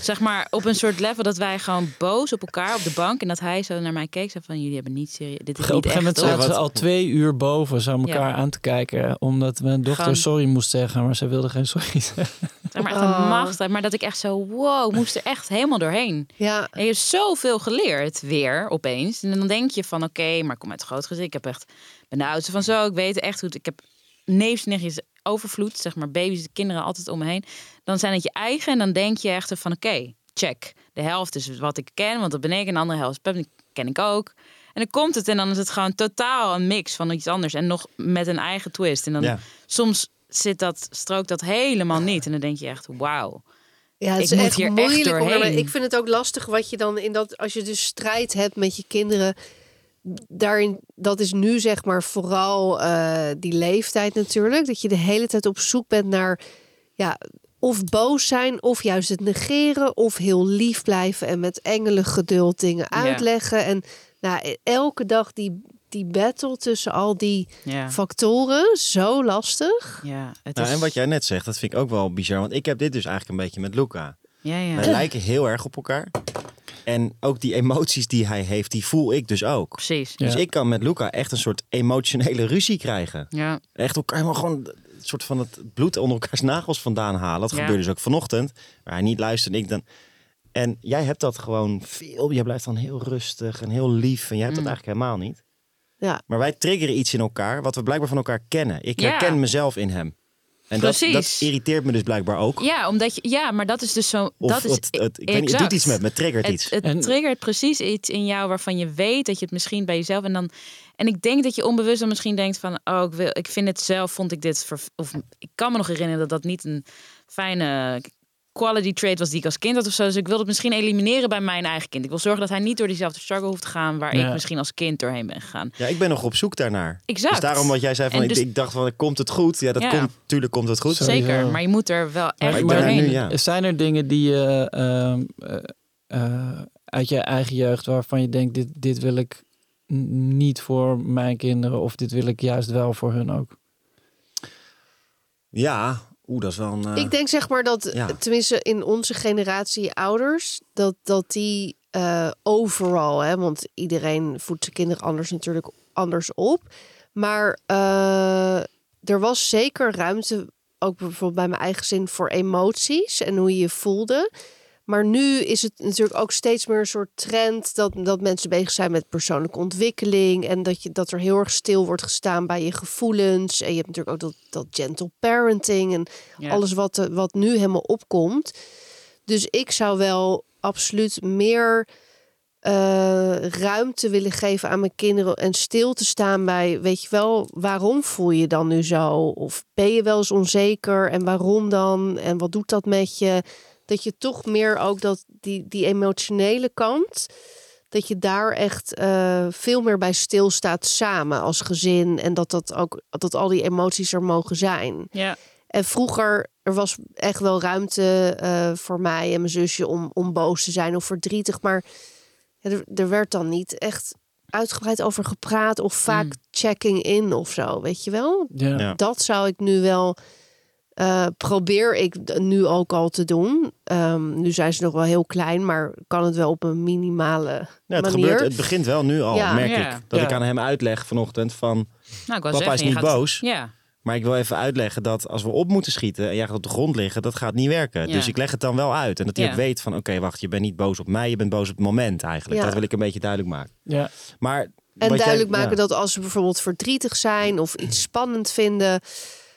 Zeg maar op een soort level dat wij gewoon boos op elkaar op de bank en dat hij zo naar mij keek. Zo van jullie hebben niet serieus. Dit is Op een niet gegeven moment echt. zaten hoor." ze al twee uur boven zo elkaar Ja. aan te kijken. Omdat mijn dochter Gewoon- sorry moest zeggen, maar ze wilde geen sorry [LAUGHS] zeggen. Zeg maar echt Oh. een macht. Maar dat ik echt zo wow moest er echt helemaal doorheen. Ja. En je hebt zoveel geleerd weer opeens. En dan denk je van oké, maar ik kom uit een groot gezin. Ik heb echt, ik ben de oudste van zo. Ik weet echt hoe het, ik heb neefjes, nichtjes, overvloed. Zeg maar baby's, kinderen altijd om me heen. Dan zijn het je eigen en dan denk je echt van oké, check. De helft is wat ik ken, want dat ben ik. En de andere helft ken ik ook. En dan komt het en dan is het gewoon totaal een mix van iets anders. En nog met een eigen twist. En dan Ja. soms zit dat, strookt dat helemaal niet. En dan denk je echt wauw. Ja, het Ik is moet echt hier echt moeilijk. er- ik vind het ook lastig wat je dan in dat als je dus strijd hebt met je kinderen. Daarin, dat is nu zeg maar vooral eh, die leeftijd natuurlijk. Dat je de hele tijd op zoek bent naar ja, of boos zijn, of juist het negeren, of heel lief blijven en met engelen geduld dingen uitleggen. En nou, elke dag die, die battle tussen al die factoren, zo lastig. ja het Nou, is... en wat jij net zegt, dat vind ik ook wel bizar. Want ik heb dit dus eigenlijk een beetje met Luca. Ja, ja. Wij lijken heel erg op elkaar. En ook die emoties die hij heeft, die voel ik dus ook. Precies. Ja. Dus ik kan met Luca echt een soort emotionele ruzie krijgen. Ja, Echt elkaar helemaal gewoon een soort van het bloed onder elkaars nagels vandaan halen. Dat Ja. gebeurde dus ook vanochtend. Waar hij niet luisterde en ik dan... En jij hebt dat gewoon veel. Jij blijft dan heel rustig en heel lief. En jij hebt Mm. dat eigenlijk helemaal niet. Ja. Maar wij triggeren iets in elkaar wat we blijkbaar van elkaar kennen. Ik Ja. herken mezelf in hem. En dat, Precies. dat irriteert me dus blijkbaar ook. ja, omdat je, ja, maar dat is dus zo. Of dat is het, het, ik weet niet, het doet iets met me, het triggert iets. Het, het En- triggert precies iets in jou waarvan je weet dat je het misschien bij jezelf en dan. En ik denk dat je onbewust dan misschien denkt van, oh, ik wil, ik vind het zelf, vond ik dit, ver, of ik kan me nog herinneren dat dat niet een fijne quality trait was die ik als kind had of zo. Dus ik wil het misschien elimineren bij mijn eigen kind. Ik wil zorgen dat hij niet door diezelfde struggle hoeft te gaan waar Ja. ik misschien als kind doorheen ben gegaan. Ja, ik ben nog op zoek daarnaar. Exact. Dus daarom wat jij zei van, ik, dus- ik dacht van, komt het goed? Ja, dat Ja. komt, tuurlijk komt het goed. Zeker, maar je moet er wel echt er doorheen. nu, ja. Zijn er dingen die je ehm, eh, eh, uit je eigen jeugd waarvan je denkt, dit, dit wil ik niet voor mijn kinderen of dit wil ik juist wel voor hun ook? Ja, oeh, dat is wel een... eh, Ik denk zeg maar dat, Ja. tenminste in onze generatie ouders, dat, dat die eh, overal, hè, want iedereen voedt zijn kinderen anders natuurlijk anders op. Maar eh, er was zeker ruimte, ook bijvoorbeeld bij mijn eigen zin, voor emoties en hoe je je voelde. Maar nu is het natuurlijk ook steeds meer een soort trend dat, dat mensen bezig zijn met persoonlijke ontwikkeling. En dat, je, dat er heel erg stil wordt gestaan bij je gevoelens. En je hebt natuurlijk ook dat, dat gentle parenting en Ja. alles wat, eh, wat nu helemaal opkomt. Dus ik zou wel absoluut meer eh, ruimte willen geven aan mijn kinderen en stil te staan bij, weet je wel, waarom voel je dan nu zo? Of ben je wel eens onzeker en waarom dan? En wat doet dat met je? Dat je toch meer ook dat die, die emotionele kant, dat je daar echt eh, veel meer bij stilstaat samen als gezin en dat dat ook dat al die emoties er mogen zijn. Ja, En vroeger, er was echt wel ruimte eh, voor mij en mijn zusje om, om boos te zijn of verdrietig. Maar ja, er, er werd dan niet echt uitgebreid over gepraat of vaak Mm. checking in of zo, weet je wel? Ja. Ja. Dat zou ik nu wel, eh, probeer ik nu ook al te doen. Ehm, nu zijn ze nog wel heel klein, maar kan het wel op een minimale Ja, het, manier. gebeurt, het begint wel nu al, Ja. merk Ja. ik. Dat Ja. ik aan hem uitleg vanochtend van... Nou, Papa zeggen, is niet gaat- boos. Ja. Maar ik wil even uitleggen dat als we op moeten schieten en jij gaat op de grond liggen, dat gaat niet werken. Ja. Dus ik leg het dan wel uit. En dat hij Ja. ook weet van, oké, wacht, je bent niet boos op mij, je bent boos op het moment eigenlijk. Ja. Dat wil ik een beetje duidelijk maken. Ja. Maar En jij- duidelijk maken ja, dat als ze bijvoorbeeld verdrietig zijn of iets spannend vinden,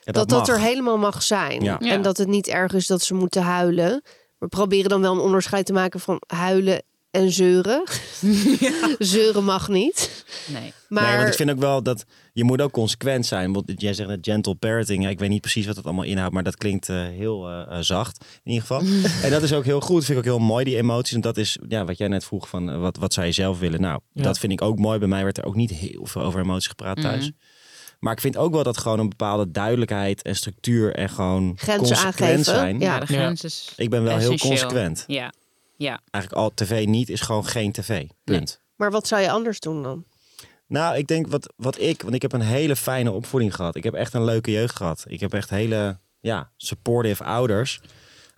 dat dat, er helemaal mag zijn. Ja. Ja. En dat het niet erg is dat ze moeten huilen. We proberen dan wel een onderscheid te maken van huilen en zeuren. [LAUGHS] Zeuren mag niet. Nee. Maar Nee, want ik vind ook wel dat je moet ook consequent zijn. Want jij zegt net gentle parenting. Ik weet niet precies wat dat allemaal inhoudt, maar dat klinkt eh, heel eh, eh, zacht in ieder geval. [LAUGHS] en dat is ook heel goed. Vind ik ook heel mooi die emoties. En dat is ja, wat jij net vroeg van wat, wat zou je zelf willen. Nou, Ja. dat vind ik ook mooi. Bij mij werd er ook niet heel veel over emoties gepraat thuis. Mhm. Maar ik vind ook wel dat gewoon een bepaalde duidelijkheid en structuur en gewoon Grenzen consequent aangeven. zijn. Ja. De grens is Ik ben wel heel consequent. Ja. Ja. Eigenlijk al tv niet is gewoon geen tv. Punt. Maar wat zou je anders doen dan? Nou, ik denk wat, wat ik, want ik heb een hele fijne opvoeding gehad. Ik heb echt een leuke jeugd gehad. Ik heb echt hele, ja, supportive ouders.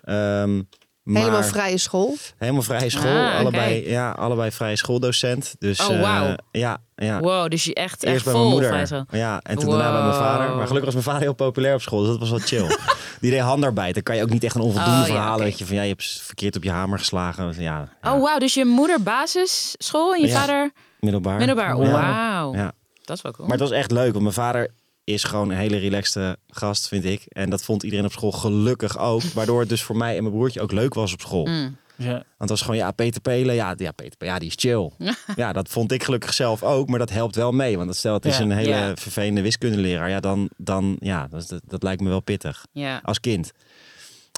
Ehm, maar Helemaal vrije school. helemaal vrije school. Ah, oké. allebei, ja, allebei vrije schooldocent. Dus, Oh, eh, wauw. ja, ja. Wow, dus je echt, echt Eerst bij vol mijn moeder. Ja, en toen daarna bij mijn vader. Wow. Maar gelukkig was mijn vader heel populair op school, dus dat was wel chill. [LAUGHS] Die deed handarbeid. Dan kan je ook niet echt een onvoldoende Oh, ja, verhalen. Weet je, van ja, je hebt verkeerd op je hamer geslagen. Ja, ja, Oh, wauw. Dus je moeder basisschool en je Ja. vader middelbaar. middelbaar. Ja. Wauw. Ja. Dat is wel cool. Maar het was echt leuk, want mijn vader is gewoon een hele relaxte gast, vind ik. En dat vond iedereen op school gelukkig ook. [LAUGHS] Waardoor het dus voor mij en mijn broertje ook leuk was op school. Mm. Ja. Want het was gewoon, ja, Peter Pelen, ja, ja, Peter Pelen, ja, die is chill. [LAUGHS] ja, dat vond ik gelukkig zelf ook, maar dat helpt wel mee. Want stel, het is Ja. een hele Ja. vervelende wiskundeleraar. Ja, dan, dan ja, dat, dat, dat lijkt me wel pittig. Ja. Als kind.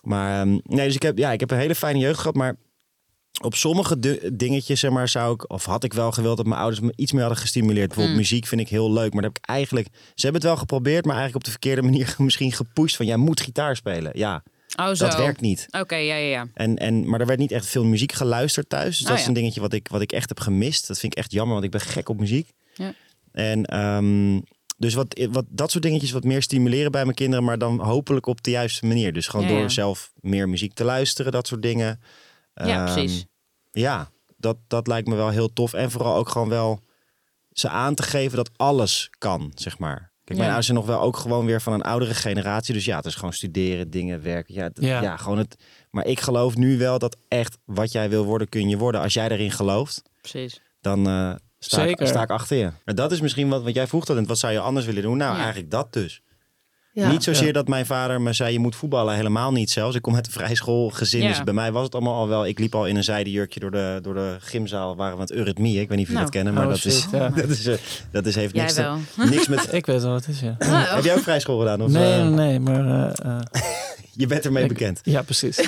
Maar, ehm, nee, dus ik heb, ja, ik heb een hele fijne jeugd gehad, maar... Op sommige dingetjes, zeg maar, zou ik, of had ik wel gewild dat mijn ouders me iets meer hadden gestimuleerd. Bijvoorbeeld Mm. muziek vind ik heel leuk, maar dat heb ik eigenlijk, ze hebben het wel geprobeerd, maar eigenlijk op de verkeerde [LAUGHS] manier misschien gepusht van, jij moet gitaar spelen. Ja, Oh, zo. dat werkt niet. Oké, ja, ja, ja. En, en, maar er werd niet echt veel muziek geluisterd thuis. Dus dat Oh, is ja. een dingetje wat ik, wat ik echt heb gemist. Dat vind ik echt jammer, want ik ben gek op muziek. Ja. En ehm, dus wat, wat, dat soort dingetjes wat meer stimuleren bij mijn kinderen, maar dan hopelijk op de juiste manier. Dus gewoon Ja, door zelf meer muziek te luisteren, dat soort dingen. Ja, Ehm, precies. Ja, dat, dat lijkt me wel heel tof. En vooral ook gewoon wel ze aan te geven dat alles kan, zeg maar. Kijk, mijn Ja. ouders zijn nog wel ook gewoon weer van een oudere generatie. Dus ja, het is gewoon studeren, dingen, werken. Ja, Ja. ja. gewoon het. Maar ik geloof nu wel dat echt wat jij wil worden, kun je worden. Als jij erin gelooft, Precies. dan eh, sta, ik, sta ik achter je. Maar dat is misschien wat, wat jij vroeg dat. Wat zou je anders willen doen? Nou, Ja. eigenlijk dat dus. Ja. Niet zozeer Ja. dat mijn vader me zei, je moet voetballen. Helemaal niet zelfs. Ik kom uit een vrijschoolgezin. Ja. Dus bij mij was het allemaal al wel... Ik liep al in een zijde jurkje door de, door de gymzaal. Waren we aan het eurythmie. Ik weet niet of jullie Nou. dat kennen. Maar Oh, dat, shit, is, ja. [LAUGHS] dat, is, eh, dat is, heeft niks, te- [LAUGHS] niks met... Ik weet wel wat het is, ja. Oh. [LAUGHS] Heb jij ook vrijschool gedaan? Of, Nee, eh, nee, nee, maar... eh, Je bent ermee ik- bekend. Ja, precies.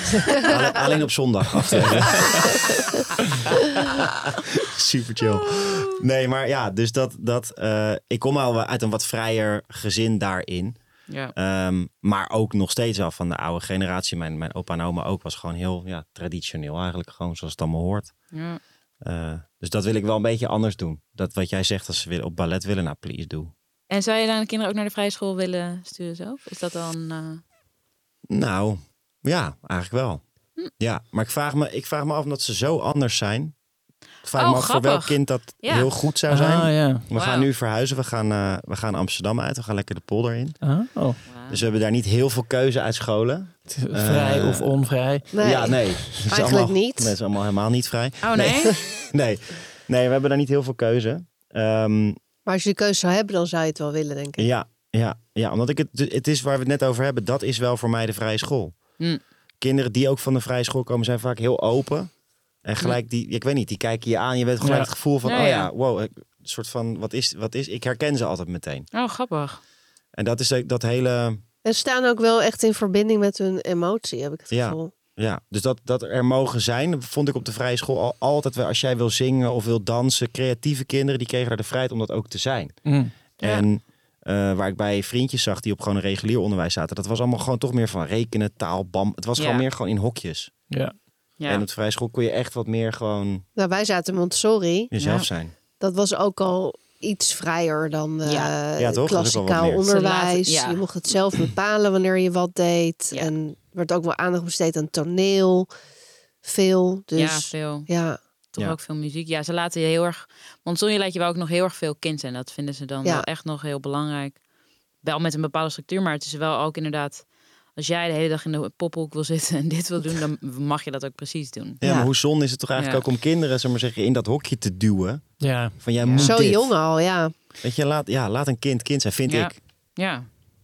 Alleen, alleen op zondag. Super chill. Nee, maar ja, dus dat... dat eh, ik kom al uit een wat vrijer gezin daarin. Ja. Ehm, maar ook nog steeds wel van de oude generatie. Mijn, mijn opa en oma ook was gewoon heel ja, traditioneel eigenlijk. Gewoon zoals het allemaal hoort. ja. Eh, dus dat wil ik wel een beetje anders doen. Dat wat jij zegt, als ze op ballet willen, nou please doe. En zou je dan de kinderen ook naar de vrije school willen sturen zelf? Is dat dan... eh, Nou, ja, eigenlijk wel. Hm. Ja, maar ik vraag, me, ik vraag me af omdat ze zo anders zijn. Vraag Oh, me af voor welk kind dat Ja. heel goed zou zijn. Ah, ja. We gaan nu verhuizen. We gaan, eh, we gaan Amsterdam uit. We gaan lekker de polder in. Ah, oh. Dus we hebben daar niet heel veel keuze uit scholen. Het is Vrij Eh, of onvrij. Nee. Ja, nee. Het is Eigenlijk allemaal- niet. Nee, het is allemaal helemaal niet vrij. Oh nee? [LAUGHS] Nee, nee we hebben daar niet heel veel keuze. Ehm, Maar als je de keuze zou hebben, dan zou je het wel willen, denk ik. ja, ja, ja, omdat ik het, het is waar we het net over hebben, dat is wel voor mij de vrije school. Hm. Kinderen die ook van de vrije school komen, zijn vaak heel open. En gelijk die, ik weet niet, die kijken je aan. Je weet gelijk Ja. het gevoel van, Ja, oh ja. wow, een soort van, wat is, wat is, ik herken ze altijd meteen. Oh, grappig. En dat is ook dat hele, En ze staan ook wel echt in verbinding met hun emotie, heb ik het Ja. gevoel. ja, dus dat, dat er mogen zijn, vond ik op de vrije school al, altijd wel. Als jij wil zingen of wil dansen, creatieve kinderen, die kregen daar de vrijheid om dat ook te zijn. Mm. Ja. En eh, waar ik bij vriendjes zag die op gewoon een regulier onderwijs zaten, dat was allemaal gewoon toch meer van rekenen, taal, bam. Het was Ja. gewoon meer gewoon in hokjes. Ja. Ja. En op de vrije school kon je echt wat meer gewoon Nou, wij zaten Montessori. jezelf Ja. zijn. Dat was ook al iets vrijer dan eh Ja. Toch? Klassikaal onderwijs. Ze laten- ja. Je mocht het zelf bepalen wanneer je wat deed. Ja. En er werd ook wel aandacht besteed aan toneel. Veel. Dus ja, veel. ja. Toch Ja. ook veel muziek. Ja, ze laten je heel erg... Montessori laat je wel ook nog heel erg veel kind zijn. Dat vinden ze dan Ja. wel echt nog heel belangrijk. Wel met een bepaalde structuur, maar het is wel ook inderdaad... Als jij de hele dag in de pophoek wil zitten en dit wil doen, dan mag je dat ook precies doen. Ja, Ja. maar hoe zonde is het toch eigenlijk Ja. ook om kinderen, zeg maar zeggen, in dat hokje te duwen. Ja, Van jij moet Zo dit. jong al, ja. Weet je, laat, ja, laat een kind kind zijn, vind Ja. ik. Ja,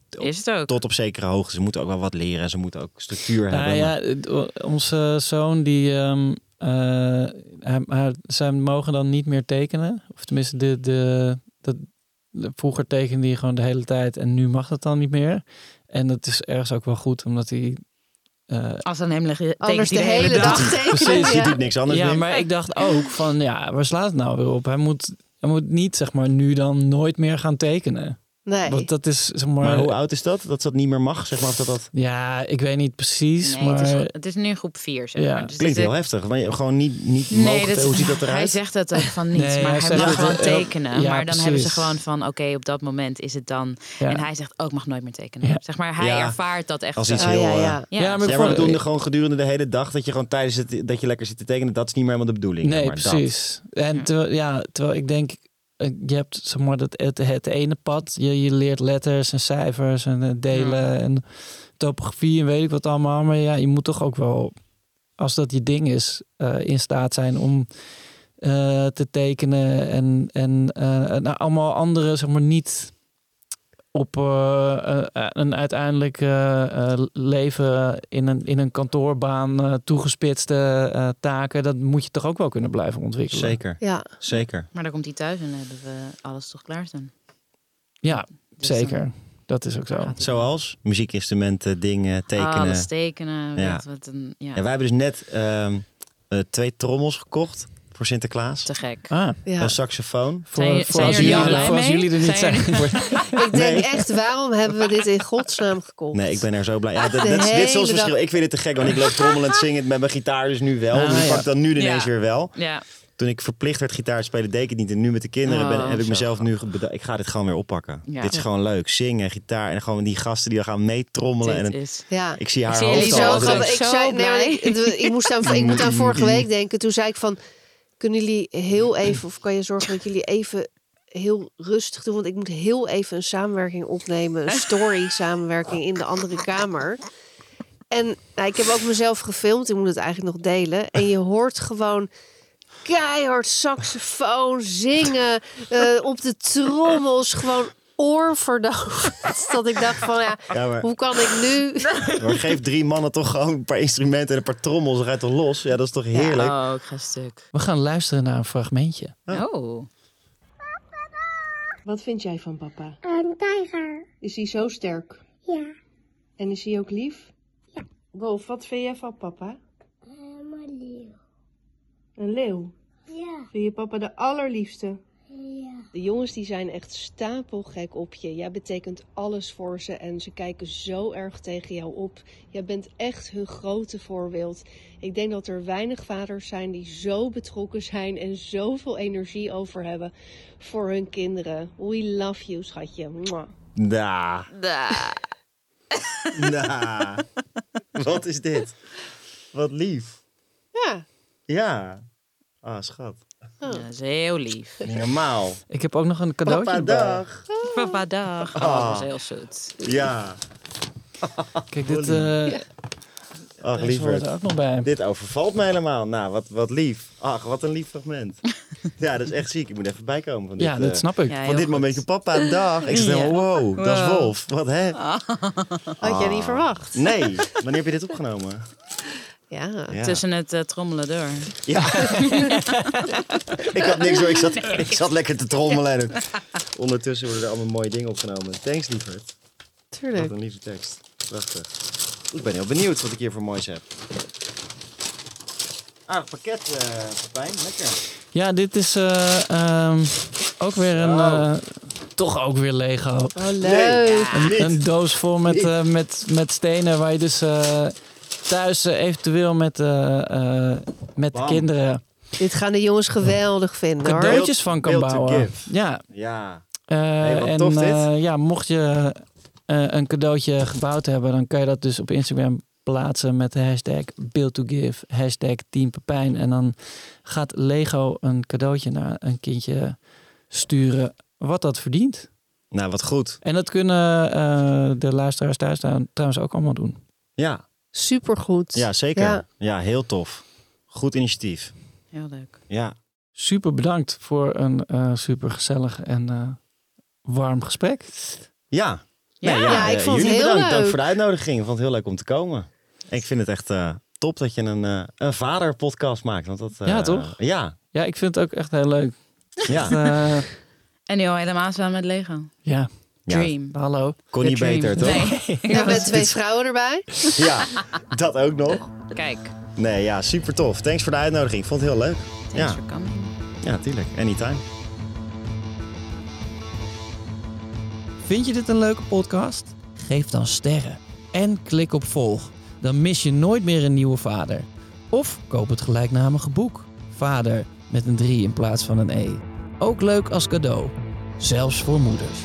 is het ook. Tot op zekere hoogte. Ze moeten ook wel wat leren. Ze moeten ook structuur Nou hebben. ja, maar- onze zoon die. ehm, eh, hij, hij- zij mogen dan niet meer tekenen. Of tenminste, de, de, dat, de- vroeger tekende hij gewoon de hele tijd en nu mag dat dan niet meer. En dat is ergens ook wel goed, omdat hij. eh, Als dan hem liggen, Anders de tekent hij hele dag Precies, tekenen. Je doet niks anders ja, meer. maar ik dacht ook van ja, waar slaat het nou weer op? Hij moet, hij moet niet zeg maar nu dan nooit meer gaan tekenen. Nee. Want dat is zeg maar. Maar hoe oud is dat? Dat dat niet meer mag, zeg maar. Of dat, dat... Ja, ik weet niet precies, Nee, maar. het, is, het is nu groep 4, zeg Ja. maar. Dus Klinkt het- heel heftig. Maar je gewoon niet, niet Nee, mogen. dat, hoe ziet dat [LAUGHS] Hij eruit? zegt het ook van niet, Nee, maar hij hij, mag gewoon tekenen. ja, maar dan hebben ze gewoon van, oké, op dat moment is het dan. ja. En hij zegt ook, mag nooit meer tekenen. Ja. Zeg maar, hij Ja. ervaart dat echt Als iets Oh, heel, ja, eh, ja. Ja, Ja, maar maar doen gewoon gedurende de hele dag dat je gewoon tijdens het dat je lekker zit te tekenen, dat is niet meer helemaal de bedoeling. Nee, dat. precies. En Ja. terwijl, ja, terwijl ik denk, je hebt zeg maar het, het ene pad, je, je leert letters en cijfers en eh, delen en topografie en weet ik wat allemaal. Maar ja, je moet toch ook wel, als dat je ding is, eh, in staat zijn om eh, te tekenen en, en eh, nou, allemaal andere, zeg maar niet op eh, eh, een uiteindelijk eh, eh, leven in een, in een kantoorbaan eh, toegespitste eh, taken, dat moet je toch ook wel kunnen blijven ontwikkelen. Zeker, Ja. zeker. Maar dan komt hij thuis en dan hebben we alles toch klaarstaan. Ja, Dus dan zeker. Dat is ook zo. Zoals muziekinstrumenten, dingen, tekenen. Alles tekenen. Ja. Wat, wat een, ja, Ja, wij hebben dus net ehm, eh, twee trommels gekocht voor Sinterklaas. te gek. Ah, ja. Een saxofoon. voor, Zijn voor zijn als, jullie jullie, er blij voor als mee? jullie er niet Zijn zijn. [LAUGHS] Ik denk Nee. echt, waarom hebben we dit in godsnaam gekocht? Nee, ik ben er zo blij. Ja, dit is soms verschil. Ik vind het te gek, want ik loop trommelend zingend met mijn gitaar dus nu wel. Ah, dus ik ja. pak dan nu ineens Ja. weer wel. Ja, Toen ik verplicht werd gitaar te spelen, deed ik het niet. En nu met de kinderen ben, Oh, heb ik mezelf nu bedacht. Ik ga dit gewoon weer oppakken. Ja. Dit is gewoon leuk. Zingen, gitaar en gewoon die gasten die dan gaan meetrommelen. En is... Ja. ik zie haar Ik zie hoofd jullie al. zo ik Zo zei, nee, ik, ik moest aan, ik [LAUGHS] moet aan vorige week denken. Toen zei ik van, kunnen jullie heel even, of kan je zorgen dat jullie even heel rustig doen? Want ik moet heel even een samenwerking opnemen, een story [LAUGHS] samenwerking in de andere kamer. En nou, ik heb ook mezelf gefilmd, ik moet het eigenlijk nog delen. En je hoort gewoon keihard saxofoon, zingen, eh, op de trommels, gewoon oorverdovend. [LAUGHS] Dat ik dacht van, ja, Ja, maar, hoe kan ik nu... [LAUGHS] maar geef drie mannen toch gewoon een paar instrumenten en een paar trommels. Dan ga je toch los? Ja, dat is toch heerlijk? Oh, ik ga stuk. We gaan luisteren naar een fragmentje. Oh. Wat vind jij van papa? Een tijger. Is hij zo sterk? Ja. En is hij ook lief? Ja. Wolf, wat vind jij van papa? Helemaal lief. Een leeuw. Ja. Vind je papa de allerliefste? De jongens die zijn echt stapelgek op je. Jij betekent alles voor ze en ze kijken zo erg tegen jou op. Jij bent echt hun grote voorbeeld. Ik denk dat er weinig vaders zijn die zo betrokken zijn en zoveel energie over hebben voor hun kinderen. We love you, schatje. Mwah. Da, Da. da. Wat is dit? Wat lief. Ja. Ja. Ah, schat. Ja, dat is heel lief. Niet normaal. Ik heb ook nog een cadeautje Papa, bij. dag. Papa, dag. Oh, Ah. dat is heel zoet. Ja. Kijk, dit, eh Ach, lieverd. er ook nog bij. Dit overvalt me helemaal. Nou, wat, wat lief. Ach, wat een lief fragment. ja, dat is echt ziek. Ik moet even bijkomen van dit, Ja, dat eh, snap ik. Ja, van dit goed. momentje. Papa, dag. Ik zeg, Ja. wow, dat is. Wolf. Wat hè? Had jij niet verwacht? Nee. Wanneer heb je dit opgenomen? Ja. Ja. Tussen het eh, trommelen door. Ja. [LAUGHS] ik had niks hoor. Ik zat, ik zat lekker te trommelen. En [LAUGHS] ondertussen worden er allemaal mooie dingen opgenomen. Thanks, lieverd. Wat Tuurlijk. een lieve tekst. Prachtig. Ik ben heel benieuwd wat ik hier voor moois heb. Aardig pakket, eh Pepijn. Lekker. Ja, dit is eh, ehm, ook weer een... Eh, toch ook weer Lego. Oh, leuk. Een, een doos vol met, eh, met, met stenen waar je dus eh, thuis eh, eventueel met, eh, eh, met de kinderen Dit gaan de jongens geweldig vinden cadeautjes van kan bouwen. give. Ja, Ja. eh, Hey, en tof eh, ja, mocht je eh, een cadeautje gebouwd hebben, dan kan je dat dus op Instagram plaatsen met de hashtag Build to Give, hashtag Team Pepijn. En dan gaat Lego een cadeautje naar een kindje sturen wat dat verdient. Nou, wat goed. En dat kunnen eh, de luisteraars thuis dan trouwens ook allemaal doen. Ja, Supergoed. ja zeker. Ja. Ja. heel tof. Goed initiatief. Heel leuk. Ja. Super bedankt voor een eh, super gezellig en eh, warm gesprek. Ja. Ja, ja, ik eh, vond het heel bedankt ook leuk. voor de uitnodiging. Ik vond het heel leuk om te komen. Ik vind het echt eh, top dat je een, een vader-podcast maakt. Want dat, eh, Ja, toch? Ja. Ja, ik vind het ook echt heel leuk. Ja. [LAUGHS] En nu al helemaal samen met Lego. ja, ja. Dream. hallo. Kon niet beter, toch? Nee. [LAUGHS] En met twee vrouwen erbij. [LAUGHS] Ja, dat ook nog. Kijk. Nee, ja, super tof. Thanks voor de uitnodiging. Ik vond het heel leuk. Thanks Ja. for coming. Ja, tuurlijk. Anytime. Vind je dit een leuke podcast? Geef dan sterren en klik op volg. Dan mis je nooit meer een nieuwe vader. Of koop het gelijknamige boek. Vader met een 3 in plaats van een E. Ook leuk als cadeau. Zelfs voor moeders.